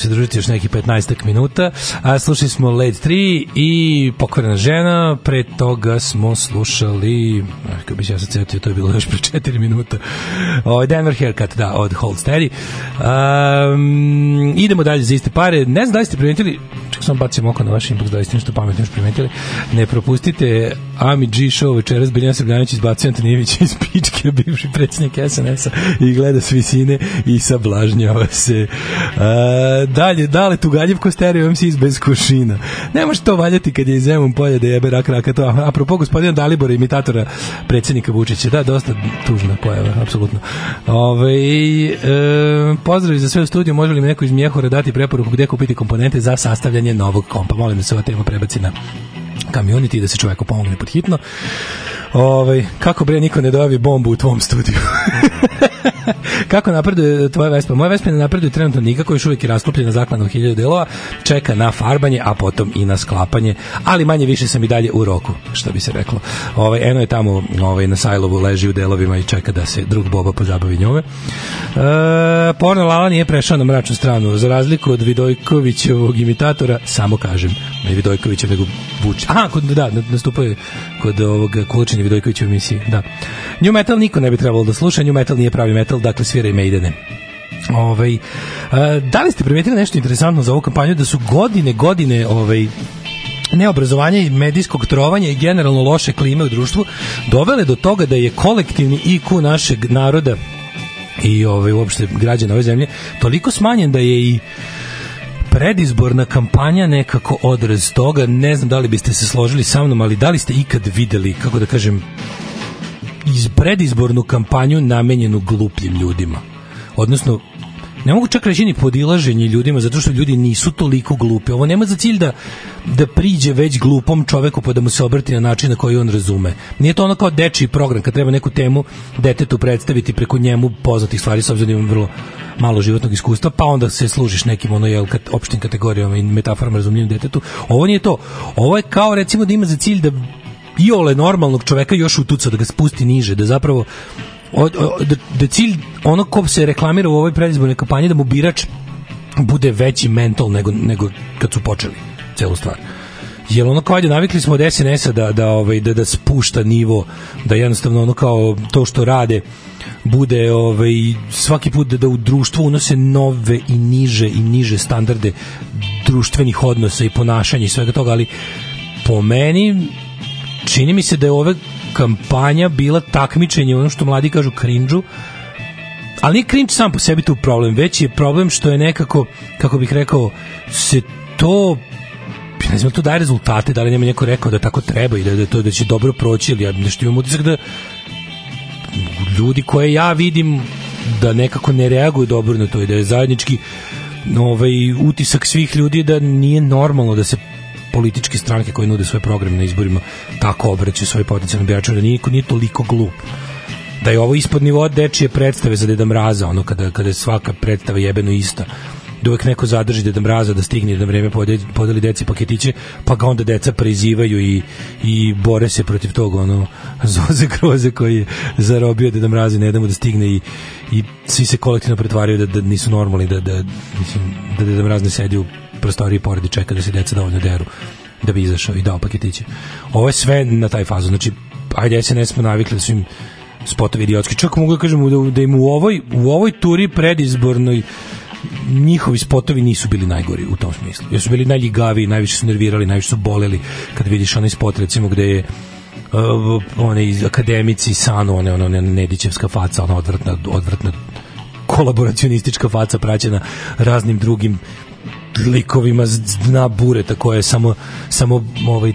Se družiti, još neki 15 minuta. A slušali smo Led 3 i Pokvarena žena. Pre toga smo slušali, kako bi se ja sad setio, to je bilo još pre 4 minuta. O, Denver Haircut, da, od Hold Steady. Um, idemo dalje za iste pare. Ne znam da li ste primetili, čak sam bacim oko na vaš inbox, da li ste nešto pametno još primetili. Ne propustite Ami G show večeras Biljana Srbljanić izbacio Antonijević iz pičke, bivši predsjednik SNS-a i gleda s visine i sablažnjava se. A, dalje, dale Tugaljevko stereo MC iz bez košina. Ne može to valjati kad je iz Zemun polja da jebe rak raka to. Apropo gospodina Dalibora, imitatora predsjednika Vučića. Da, dosta tužna pojava, apsolutno. Ove, e, pozdrav za sve u studiju. Može li mi neko iz Mjehora dati preporuku gde kupiti komponente za sastavljanje novog kompa? Molim da se ova tema prebaci na community da se čoveku pomogne pod hitno. Ovaj, kako bre niko ne dojavi bombu u tvom studiju? Kako napreduje tvoja Vespa? Moja Vespa ne napreduje trenutno nikako, još uvijek je rasklopljena zakladno hiljadu delova, čeka na farbanje, a potom i na sklapanje, ali manje više sam i dalje u roku, što bi se reklo. Ovaj, eno je tamo ovaj, na Sajlovu, leži u delovima i čeka da se drug Boba pozabavi njome. E, porno Lala nije prešao na mračnu stranu, za razliku od Vidojkovićevog imitatora, samo kažem, ne Vidojkovića, nego Vučić. Aha, kod, da, nastupao je kod ovog Kulučine Vidojkovića u emisiji, da. New metal niko ne bi trebalo da sluša, new metal nije pravi metal, dakle svira i Maidene. Ovaj, da li ste primetili nešto interesantno za ovu kampanju da su godine, godine ovaj, neobrazovanja i medijskog trovanja i generalno loše klime u društvu dovele do toga da je kolektivni IQ našeg naroda i ovaj uopšte građana ove zemlje toliko smanjen da je i predizborna kampanja nekako odraz toga, ne znam da li biste se složili sa mnom, ali da li ste ikad videli, kako da kažem, iz predizbornu kampanju namenjenu glupljim ljudima. Odnosno, ne mogu čak reći ni podilaženje ljudima zato što ljudi nisu toliko glupi. Ovo nema za cilj da, da priđe već glupom čoveku pa da mu se obrati na način na koji on razume. Nije to ono kao dečiji program kad treba neku temu detetu predstaviti preko njemu poznatih stvari s obzirom da vrlo malo životnog iskustva, pa onda se služiš nekim ono jel kat, opštim kategorijama i metaforama razumljivom detetu. Ovo nije to. Ovo je kao recimo da ima za cilj da iole normalnog čoveka još utuca da ga spusti niže, da zapravo od, od, da, da cilj ono ko se reklamira u ovoj predizbornoj kampanji da mu birač bude veći mental nego, nego kad su počeli celu stvar. Jel ono kao ajde navikli smo od SNS-a da, da, ovaj, da, da spušta nivo, da jednostavno ono kao to što rade bude ovaj, svaki put da, da u društvu unose nove i niže i niže standarde društvenih odnosa i ponašanja i svega toga, ali po meni čini mi se da je ova kampanja bila takmičenje ono što mladi kažu krinđu ali nije cringe sam po sebi tu problem već je problem što je nekako kako bih rekao se to ne znam, to daje rezultate, da li nema neko rekao da tako treba i da, da, to, da će dobro proći, ili ja nešto imam utisak da ljudi koje ja vidim da nekako ne reaguju dobro na to i da je zajednički ovaj, utisak svih ljudi da nije normalno da se političke stranke koje nude svoje programe na izborima tako obraćaju svoje potencijalne birače, da niko nije toliko glup. Da je ovo ispod nivoa dečije predstave za Deda Mraza, ono kada, kada je svaka predstava jebeno ista. Da uvek neko zadrži Deda Mraza da stigne na vreme podeli, podeli deci paketiće, pa ga onda deca prizivaju i, i bore se protiv toga ono Zoze Groze koji je zarobio Deda Mraza i ne da mu da stigne i, i svi se kolektivno pretvaraju da, da nisu normalni da, da, mislim, da Deda Mraz ne sedi u prostoriji pored i čeka da se deca dovoljno deru da bi izašao i dao paketiće. Ovo je sve na taj fazu. Znači, ajde, SNS smo navikli da su im spotovi idiotski. Čak mogu da kažem da, da im u ovoj, u ovoj turi predizbornoj njihovi spotovi nisu bili najgori u tom smislu. Jer su bili najljigaviji, najviše su nervirali, najviše su boleli kad vidiš onaj spot recimo gde je uh, one iz akademici Sanu, one, one, one Nedićevska faca, ona odvrtna, odvrtna kolaboracionistička faca praćena raznim drugim likovima dna bureta koje je samo, samo ovaj,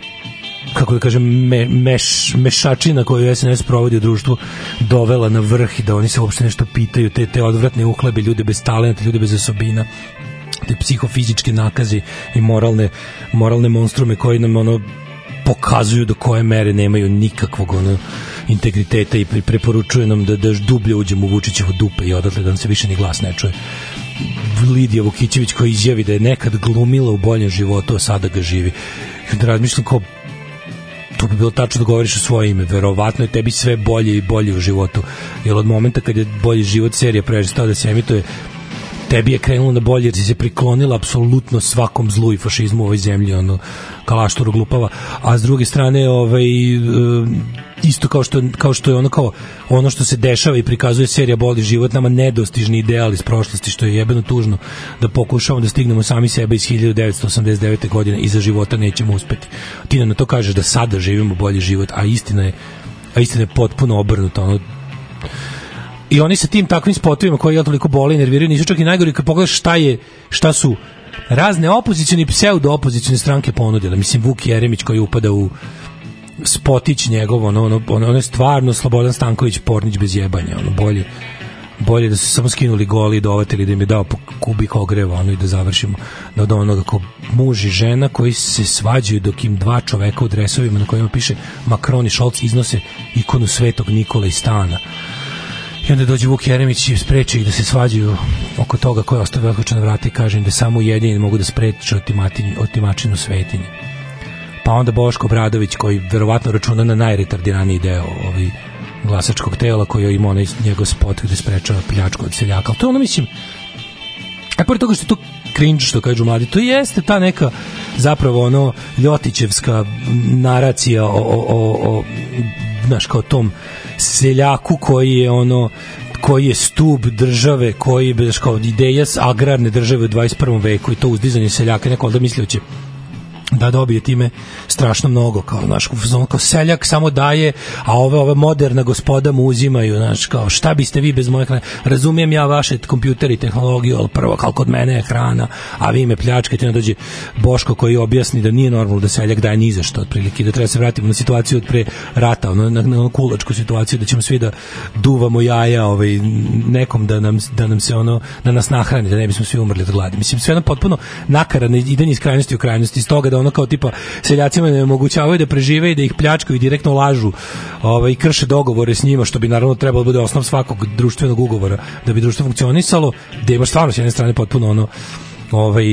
kako da kažem, me, meš, mešačina koju SNS provodi u društvu dovela na vrh i da oni se uopšte nešto pitaju, te, te odvratne uhlebe, ljude bez talenta, ljude bez osobina te psihofizičke nakaze i moralne, moralne monstrume koji nam ono pokazuju do koje mere nemaju nikakvog ono integriteta i pre- preporučuje nam da, da dublje uđemo u Vučićevo dupe i odatle da nam se više ni glas ne čuje. Lidija Vukićević koja izjavi da je nekad glumila u boljem životu, a sada ga živi. I onda razmišljam kao to bi bilo tačno da govoriš o svoje ime. Verovatno je tebi sve bolje i bolje u životu. Jer od momenta kad je bolji život serija prestao da se emituje, tebi je krenulo na bolje jer si se priklonila apsolutno svakom zlu i fašizmu u ovoj zemlji, ono, kalašturu glupava, a s druge strane, ovaj, e, isto kao što, kao što je ono kao ono što se dešava i prikazuje serija Boli život nama nedostižni ideal iz prošlosti što je jebeno tužno da pokušavamo da stignemo sami sebe iz 1989. godine i za života nećemo uspeti. Ti nam na to kažeš da sada živimo bolji život, a istina je a istina je potpuno obrnuta ono i oni sa tim takvim spotovima koji ja toliko boli i nerviraju nisu čak i najgori kad pogledaš šta je šta su razne opozicione i pseudo opozicione stranke ponudile. Mislim Vuk Jeremić koji upada u spotić njegov ono, ono, ono, ono je stvarno Slobodan Stanković Pornić bez jebanja ono bolje bolje da su samo skinuli goli i dovatili da im je dao po kubik ogreva ono i da završimo. Da od onoga kao muž i žena koji se svađaju dok im dva čoveka u dresovima na kojima piše Macron i Scholz iznose ikonu svetog Nikola iz stana i onda dođe Vuk Jeremić i spreči ih da se svađaju oko toga ko je ostavio otključena vrata i kaže im da samo ujedinjeni mogu da spreče otimatin- otimačinu svetinje pa onda Boško Bradović koji verovatno računa na najretardiraniji deo ovaj glasačkog tela koji je imao onaj njegov spot gde sprečava pljačku od seljaka. Ali to ono, mislim, a pored toga što je to cringe što kažu mladi, to jeste ta neka zapravo ono ljotićevska naracija o, o, o, o znaš, kao tom seljaku koji je ono koji je stub države, koji je znaš, kao ideja agrarne države u 21. veku i to uzdizanje seljaka, neko da mislio će da dobije time strašno mnogo kao naš kao seljak samo daje a ove ove moderna gospoda mu uzimaju znaš kao šta biste vi bez moje hrane? Razumijem ja vaše kompjuter i tehnologiju ali prvo kao kod mene je hrana a vi me pljačkate onda dođe Boško koji objasni da nije normalno da seljak daje ni za što otprilike da treba se vratimo na situaciju od pre rata ono, na, na, na kulačku situaciju da ćemo svi da duvamo jaja ovaj, nekom da nam, da nam se ono da nas nahrani da ne bismo svi umrli od gladi. Mislim sve jedno potpuno nakaradno idenje iz krajnosti u krajnosti iz toga da kao tipa seljacima ne omogućavaju da prežive i da ih pljačkaju i direktno lažu ovaj, i krše dogovore s njima što bi naravno trebalo da bude osnov svakog društvenog ugovora da bi društvo funkcionisalo da imaš stvarno s jedne strane potpuno ono ovaj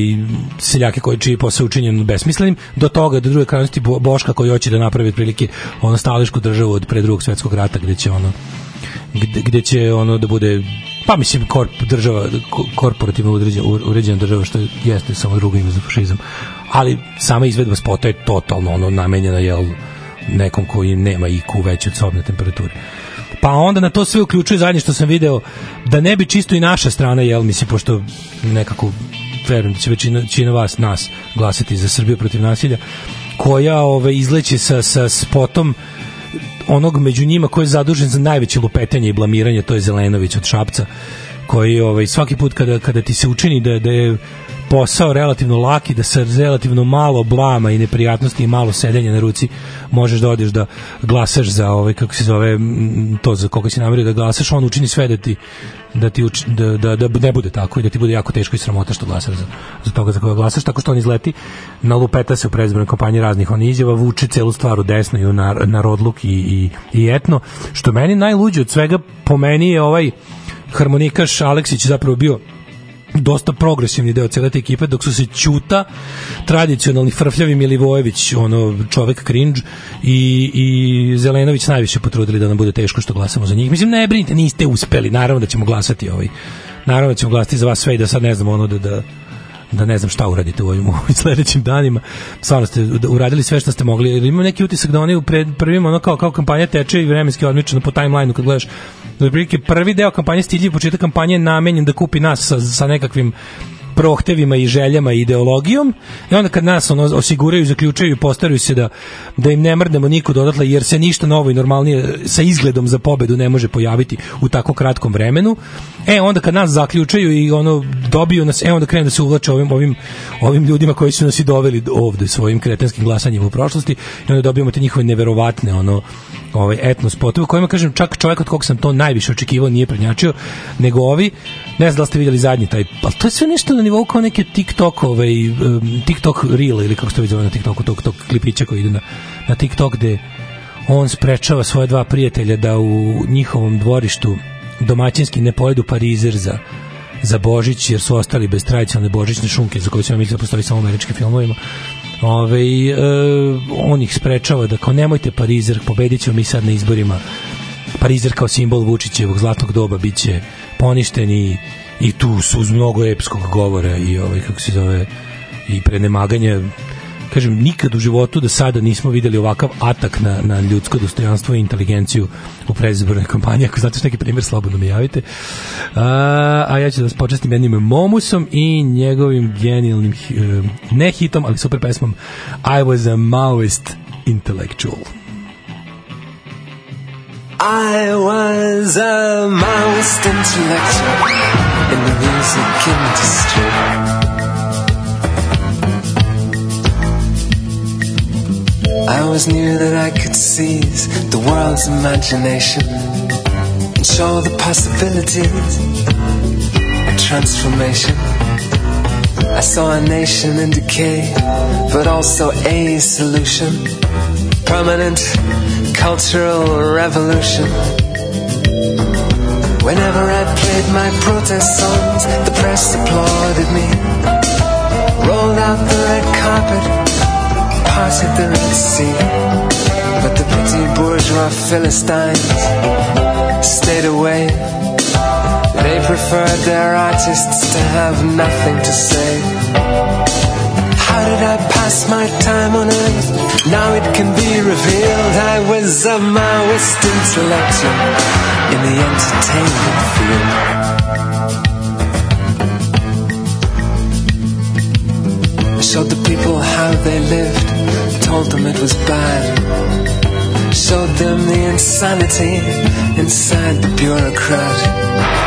seljake koji čiji posao učinjen besmislenim do toga do druge krajnosti Bo- Boška koji hoće da napravi otprilike ono stališku državu od pre drugog svetskog rata gde će ono gde, gde će ono da bude pa mislim korp, država ko- korporativno uređena, uređena država što jeste samo drugo ime za fašizam ali sama izvedba spota je totalno ono namenjena jel nekom koji nema IQ veći od sobne temperature. Pa onda na to sve uključuje zadnje što sam video da ne bi čisto i naša strana jel mislim pošto nekako verujem da će većina, većina vas nas glasati za Srbiju protiv nasilja koja ove, izleće sa, sa spotom onog među njima koji je zadužen za najveće lupetanje i blamiranje, to je Zelenović od Šapca, koji ovaj, svaki put kada, kada ti se učini da, da je posao relativno laki, da sa relativno malo blama i neprijatnosti i malo sedenja na ruci možeš da odeš da glasaš za ovaj kako se zove to za koga si namerio da glasaš, on učini sve da ti da ti uči, da, da, da ne bude tako i da ti bude jako teško i sramota što glasaš za, za toga za koga glasaš, tako što on izleti na lupeta se u predizbornoj kampanji raznih on izjava, vuče celu stvar u desno i u nar, narodluk i, i, i etno, što meni najluđe od svega po meni je ovaj harmonikaš Aleksić zapravo bio dosta progresivni deo cele te ekipe, dok su se Ćuta, tradicionalni Frfljavi Milivojević, ono, čovek cringe, i, i Zelenović najviše potrudili da nam bude teško što glasamo za njih. Mislim, ne brinite, niste uspeli, naravno da ćemo glasati ovaj, naravno da ćemo glasati za vas sve i da sad ne znamo ono da, da da ne znam šta uradite u ovim, ovim sledećim danima. Stvarno ste uradili sve što ste mogli. Imam neki utisak da oni u pred, prvim ono kao, kao kampanja teče i vremenski odmičeno po timelineu kad gledaš da otprilike prvi deo kampanje stiljiv početak kampanje je namenjen da kupi nas sa, sa nekakvim prohtevima i željama i ideologijom. I onda kad nas ono osiguraju, zaključaju i postaraju se da, da im ne mrdnemo nikud odatle jer se ništa novo i normalnije sa izgledom za pobedu ne može pojaviti u tako kratkom vremenu. E onda kad nas zaključaju i ono dobiju nas, e onda krenu da se uvlače ovim, ovim, ovim ljudima koji su nas i doveli ovde svojim kretenskim glasanjima u prošlosti. I onda dobijamo te njihove neverovatne ono ovaj etno spotove kojima kažem čak čovjek od kog sam to najviše očekivao nije prednjačio nego ovi. Ne znam da ste vidjeli zadnji taj ali to je sve nešto na nivou kao neke TikTok ovaj TikTok reel ili kako se to zove na TikToku tog, tog klipića koji ide na, na TikTok gde on sprečava svoje dva prijatelja da u njihovom dvorištu domaćinski ne pojedu parizer za za Božić jer su ostali bez tradicionalne božićne šunke za koje su ja mislili da postoji samo u američkim filmovima. Ove, e, on ih sprečava da kao nemojte Parizer, pobedit ćemo mi sad na izborima. Parizer kao simbol Vučićevog zlatnog doba biće poništen i, i tu su uz mnogo epskog govora i ovaj, kako se zove i prenemaganja kažem, nikad u životu do sada nismo videli ovakav atak na, na ljudsko dostojanstvo i inteligenciju u predizbornoj kampanji. Ako znate neki primjer, slobodno mi javite. A, a ja ću da vas počestim jednim Momusom i njegovim genijalnim, eh, ne hitom, ali super pesmom I was a Maoist intellectual. I was a most intellectual in the music industry. I always knew that I could seize the world's imagination and show the possibilities of transformation. I saw a nation in decay, but also a solution. Permanent cultural revolution. Whenever I played my protest songs, the press applauded me. Rolled out the red carpet, parted the Red Sea. But the petty bourgeois Philistines stayed away. They preferred their artists to have nothing to say. How did I pass my time on earth? Now it can be revealed I was a Maoist intellectual in the entertainment field. Showed the people how they lived, told them it was bad. Showed them the insanity inside the bureaucrat.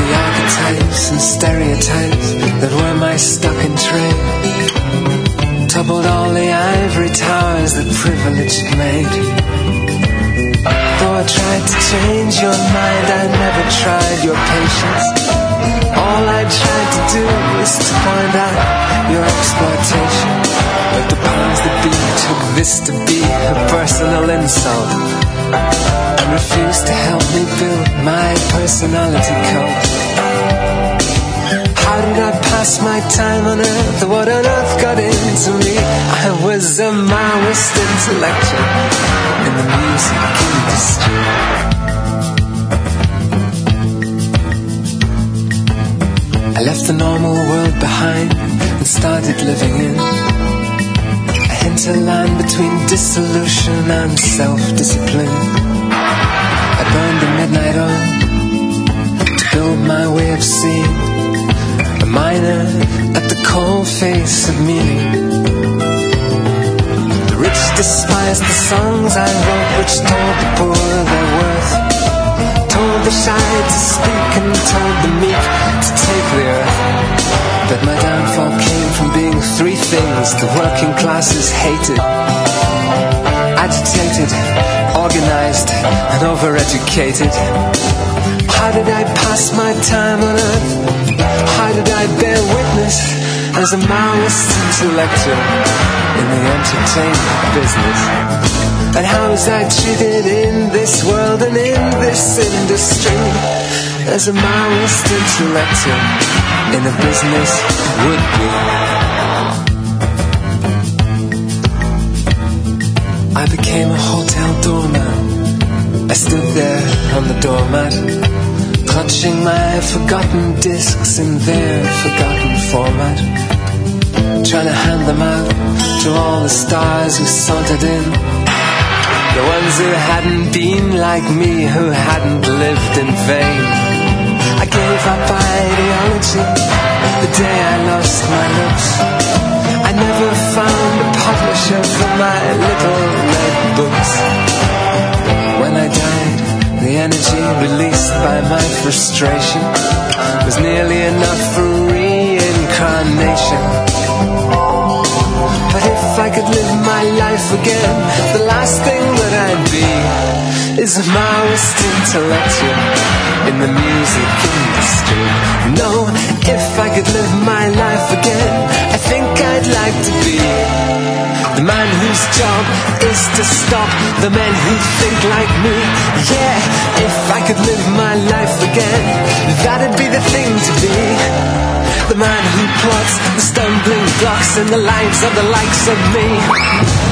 And the archetypes and stereotypes that were my stock in trade. Toppled all the ivory towers that privilege had made. Though I tried to change your mind, I never tried your patience. All I tried to do was to find out your exploitation. But the powers that be took this to be a personal insult and refused to help me build my personality code. How did I pass my time on earth? What on earth got into me? I was a Maoist intellectual in the music industry. I left the normal world behind and started living in a hinterland between dissolution and self-discipline. I burned the midnight oil to build my way of seeing a miner at the cold face of meaning. The rich despised the songs I wrote, which told the poor their worth. Told the shy to speak and told the meek to take the earth. But my downfall came from being three things the working classes hated agitated, organized, and overeducated. How did I pass my time on earth? How did I bear witness as a Maoist intellectual in the entertainment business? And how was I treated in this world and in this industry as a Maoist intellectual in a business would be? I became a hotel doorman. I stood there on the doormat, clutching my forgotten discs in their forgotten format, trying to hand them out to all the stars who sauntered in. The ones who hadn't been like me, who hadn't lived in vain. I gave up ideology the day I lost my looks. I never found a publisher for my little books. When I died, the energy released by my frustration was nearly enough for reincarnation. But if I could live my life again, the last thing that I'd be is a Maoist intellectual in the music industry. No, if could live my life again, I think I'd like to be the man whose job is to stop the men who think like me. Yeah, if I could live my life again, that'd be the thing to be. The man who plots the stumbling blocks in the lives of the likes of me.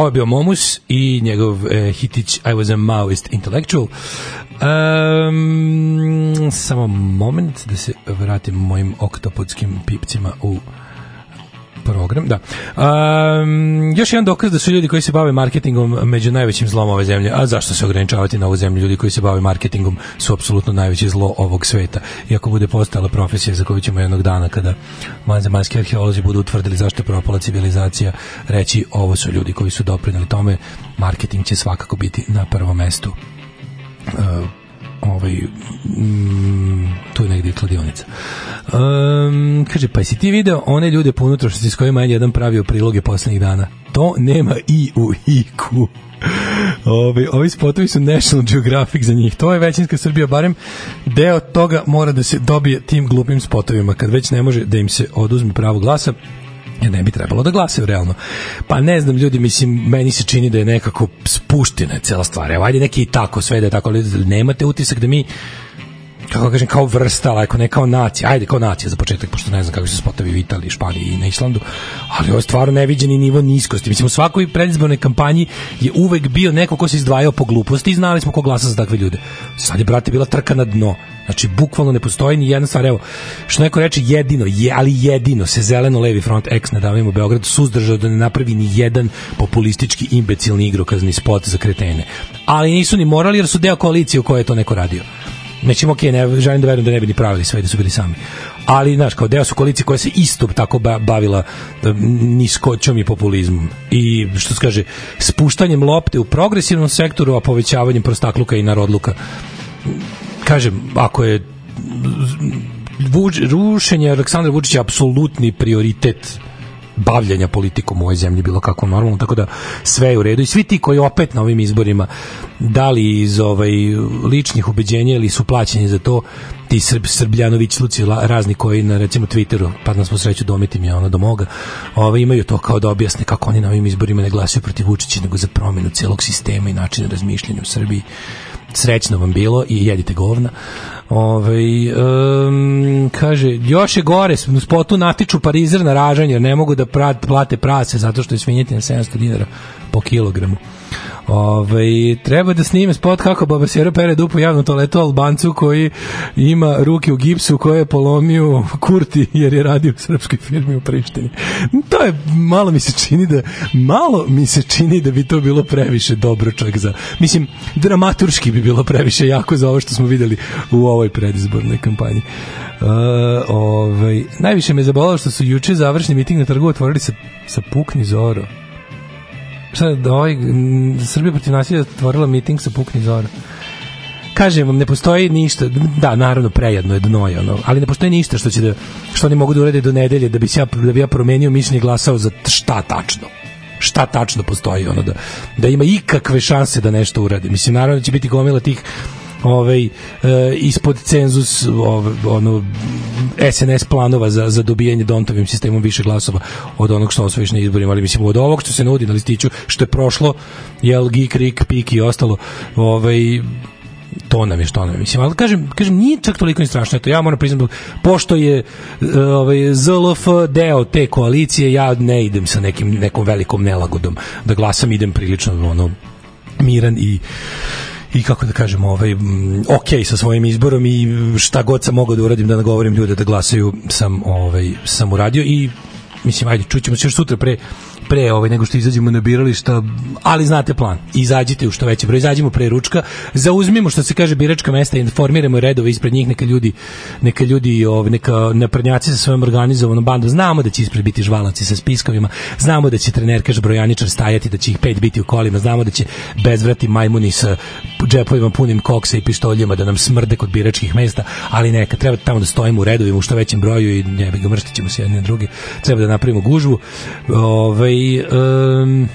Ovo je bio Momus i njegov e, hitić I was a Maoist intellectual. Um, samo moment da se vratim mojim oktopodskim pipcima u program, da. Um, još jedan dokaz da su ljudi koji se bave marketingom među najvećim zlom ove zemlje. A zašto se ograničavati na ovu zemlju? Ljudi koji se bave marketingom su apsolutno najveće zlo ovog sveta. Iako bude postala profesija za koju ćemo jednog dana kada vanzemaljski arheolozi budu utvrdili zašto je propala civilizacija, reći ovo su ljudi koji su doprinali tome, marketing će svakako biti na prvom mestu. Uh, ovaj, mm, tu je negdje kladionica. Um, kaže, pa si ti video one ljude po unutrašnjosti s kojima je jedan pravio priloge poslednjih dana? To nema i u iku. Ovi, ovi spotovi su National Geographic za njih. To je većinska Srbija, barem deo toga mora da se dobije tim glupim spotovima, kad već ne može da im se oduzme pravo glasa, ne bi trebalo da glasaju realno. Pa ne znam, ljudi, mislim, meni se čini da je nekako spuštena cela stvar. Evo, ajde neki i tako, sve da je tako, ali nemate utisak da mi kako kažem, kao vrsta, ali ako ne kao nacija, ajde kao nacija za početak, pošto ne znam kako se spotavi u Italiji, Španiji i na Islandu, ali ovo je stvarno neviđeni nivo niskosti. Mislim, u svakoj predizbornoj kampanji je uvek bio neko ko se izdvajao po gluposti i znali smo ko glasa za takve ljude. Sad je, brate, bila trka na dno. Znači, bukvalno ne postoji ni jedna stvar. Evo, što neko reče, jedino, je, ali jedino se zeleno-levi front ex ne davimo Beograd suzdržao da ne napravi ni jedan populistički imbecilni igrokazni spot za kretene. Ali nisu ni morali jer su deo koalicije u kojoj je to neko radio. Nećemo, ok, ne, želim da verujem da ne bi ni pravili sve da su bili sami. Ali, znaš, kao deo su koalicije koja se isto tako ba- bavila da, niskoćom i populizmom. I, što se kaže, spuštanjem lopte u progresivnom sektoru, a povećavanjem prostakluka i narodluka. Kažem, ako je Vuč, rušenje Aleksandra Vučića apsolutni prioritet bavljanja politikom u ovoj zemlji bilo kako normalno, tako da sve je u redu. I svi ti koji opet na ovim izborima dali iz ovaj ličnih ubeđenja ili su plaćeni za to ti Srb, Srbljanović, Luci razni koji na recimo Twitteru, pa nas po sreću domiti mi je ono do moga, ovaj, imaju to kao da objasne kako oni na ovim izborima ne glasaju protiv Vučića, nego za promenu celog sistema i načina razmišljanja u Srbiji srećno vam bilo i jedite govna. Ove, um, kaže, još je gore, u spotu natiču parizer na ražanje, jer ne mogu da plate prase zato što je svinjetina 700 dinara po kilogramu. Ove, treba da snime spot kako Baba Sera pere dupu javnom toaletu Albancu koji ima ruke u gipsu koje je polomio Kurti jer je radio u srpskoj firmi u Prištini. To je, malo mi se čini da malo mi se čini da bi to bilo previše dobro čak za, mislim, dramaturški bi bilo previše jako za ovo što smo videli u ovoj predizbornoj kampanji. Uh, ovaj, najviše me zabolalo što su juče završni miting na trgu otvorili sa, sa Pukni Zoro. Da ovaj Srbija protiv nasilja otvorila miting sa Pukni Zoro. Kažem vam, ne postoji ništa, da, naravno prejedno je dno, ono, ali ne postoji ništa što će da, što oni mogu da urede do nedelje da bi, ja, da bi ja promenio mišljenje glasao za šta tačno šta tačno postoji ono da, da ima ikakve šanse da nešto uradi. Mislim, naravno da će biti gomila tih ovaj, e, ispod cenzus ovaj, ono, SNS planova za, za dobijanje Dontovim sistemom više glasova od onog što osvojiš na izborima, ali mislim od ovog što se nudi na listiću, što je prošlo, jel, Geek, Rik, Pik i ostalo, ovaj, to nam je što nam je. Mislim, ali kažem, kažem nije čak toliko ni strašno. Eto, ja moram priznati, pošto je e, ovaj, ZLF deo te koalicije, ja ne idem sa nekim, nekom velikom nelagodom da glasam, idem prilično ono, miran i i kako da kažem, ovaj, ok sa svojim izborom i šta god sam mogao da uradim da nagovorim ljude da glasaju sam, ovaj, sam uradio i mislim, ajde, čućemo se još sutra pre pre ovaj nego što izađemo na birališta, ali znate plan. Izađite u što veći broj, izađemo pre ručka, zauzmimo što se kaže biračka mesta i formiramo redove ispred njih, neka ljudi neka ljudi, ovaj neka naprednjaci sa svojom organizovanom bandom, znamo da će ispred biti žvalanci sa spiskovima, znamo da će trener kaže brojaničar stajati, da će ih pet biti u kolima, znamo da će bezvrati majmuni sa džepovima punim koksa i pištoljima da nam smrde kod biračkih mesta, ali neka treba tamo da stojimo u redovima u što većem broju i ne bi ga mrštit ćemo se jedni na drugi. Treba da napravimo gužvu. Ovaj um,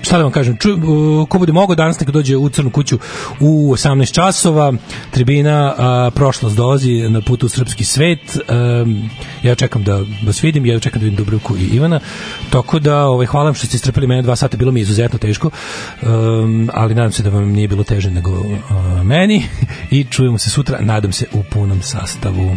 šta da vam kažem, ču, uh, ko bude mogao danas neka dođe u Crnu kuću u 18 časova, tribina a, prošlost dolazi na putu u srpski svet, um, ja čekam da vas vidim, ja čekam da vidim Dubravku i Ivana, tako da ovaj, hvala vam što ste strpeli mene dva sata, bilo mi je izuzetno teško, um, ali nadam se da vam nije bilo teže nego uh, meni. I čujemo se sutra, nadam se u punom sastavu.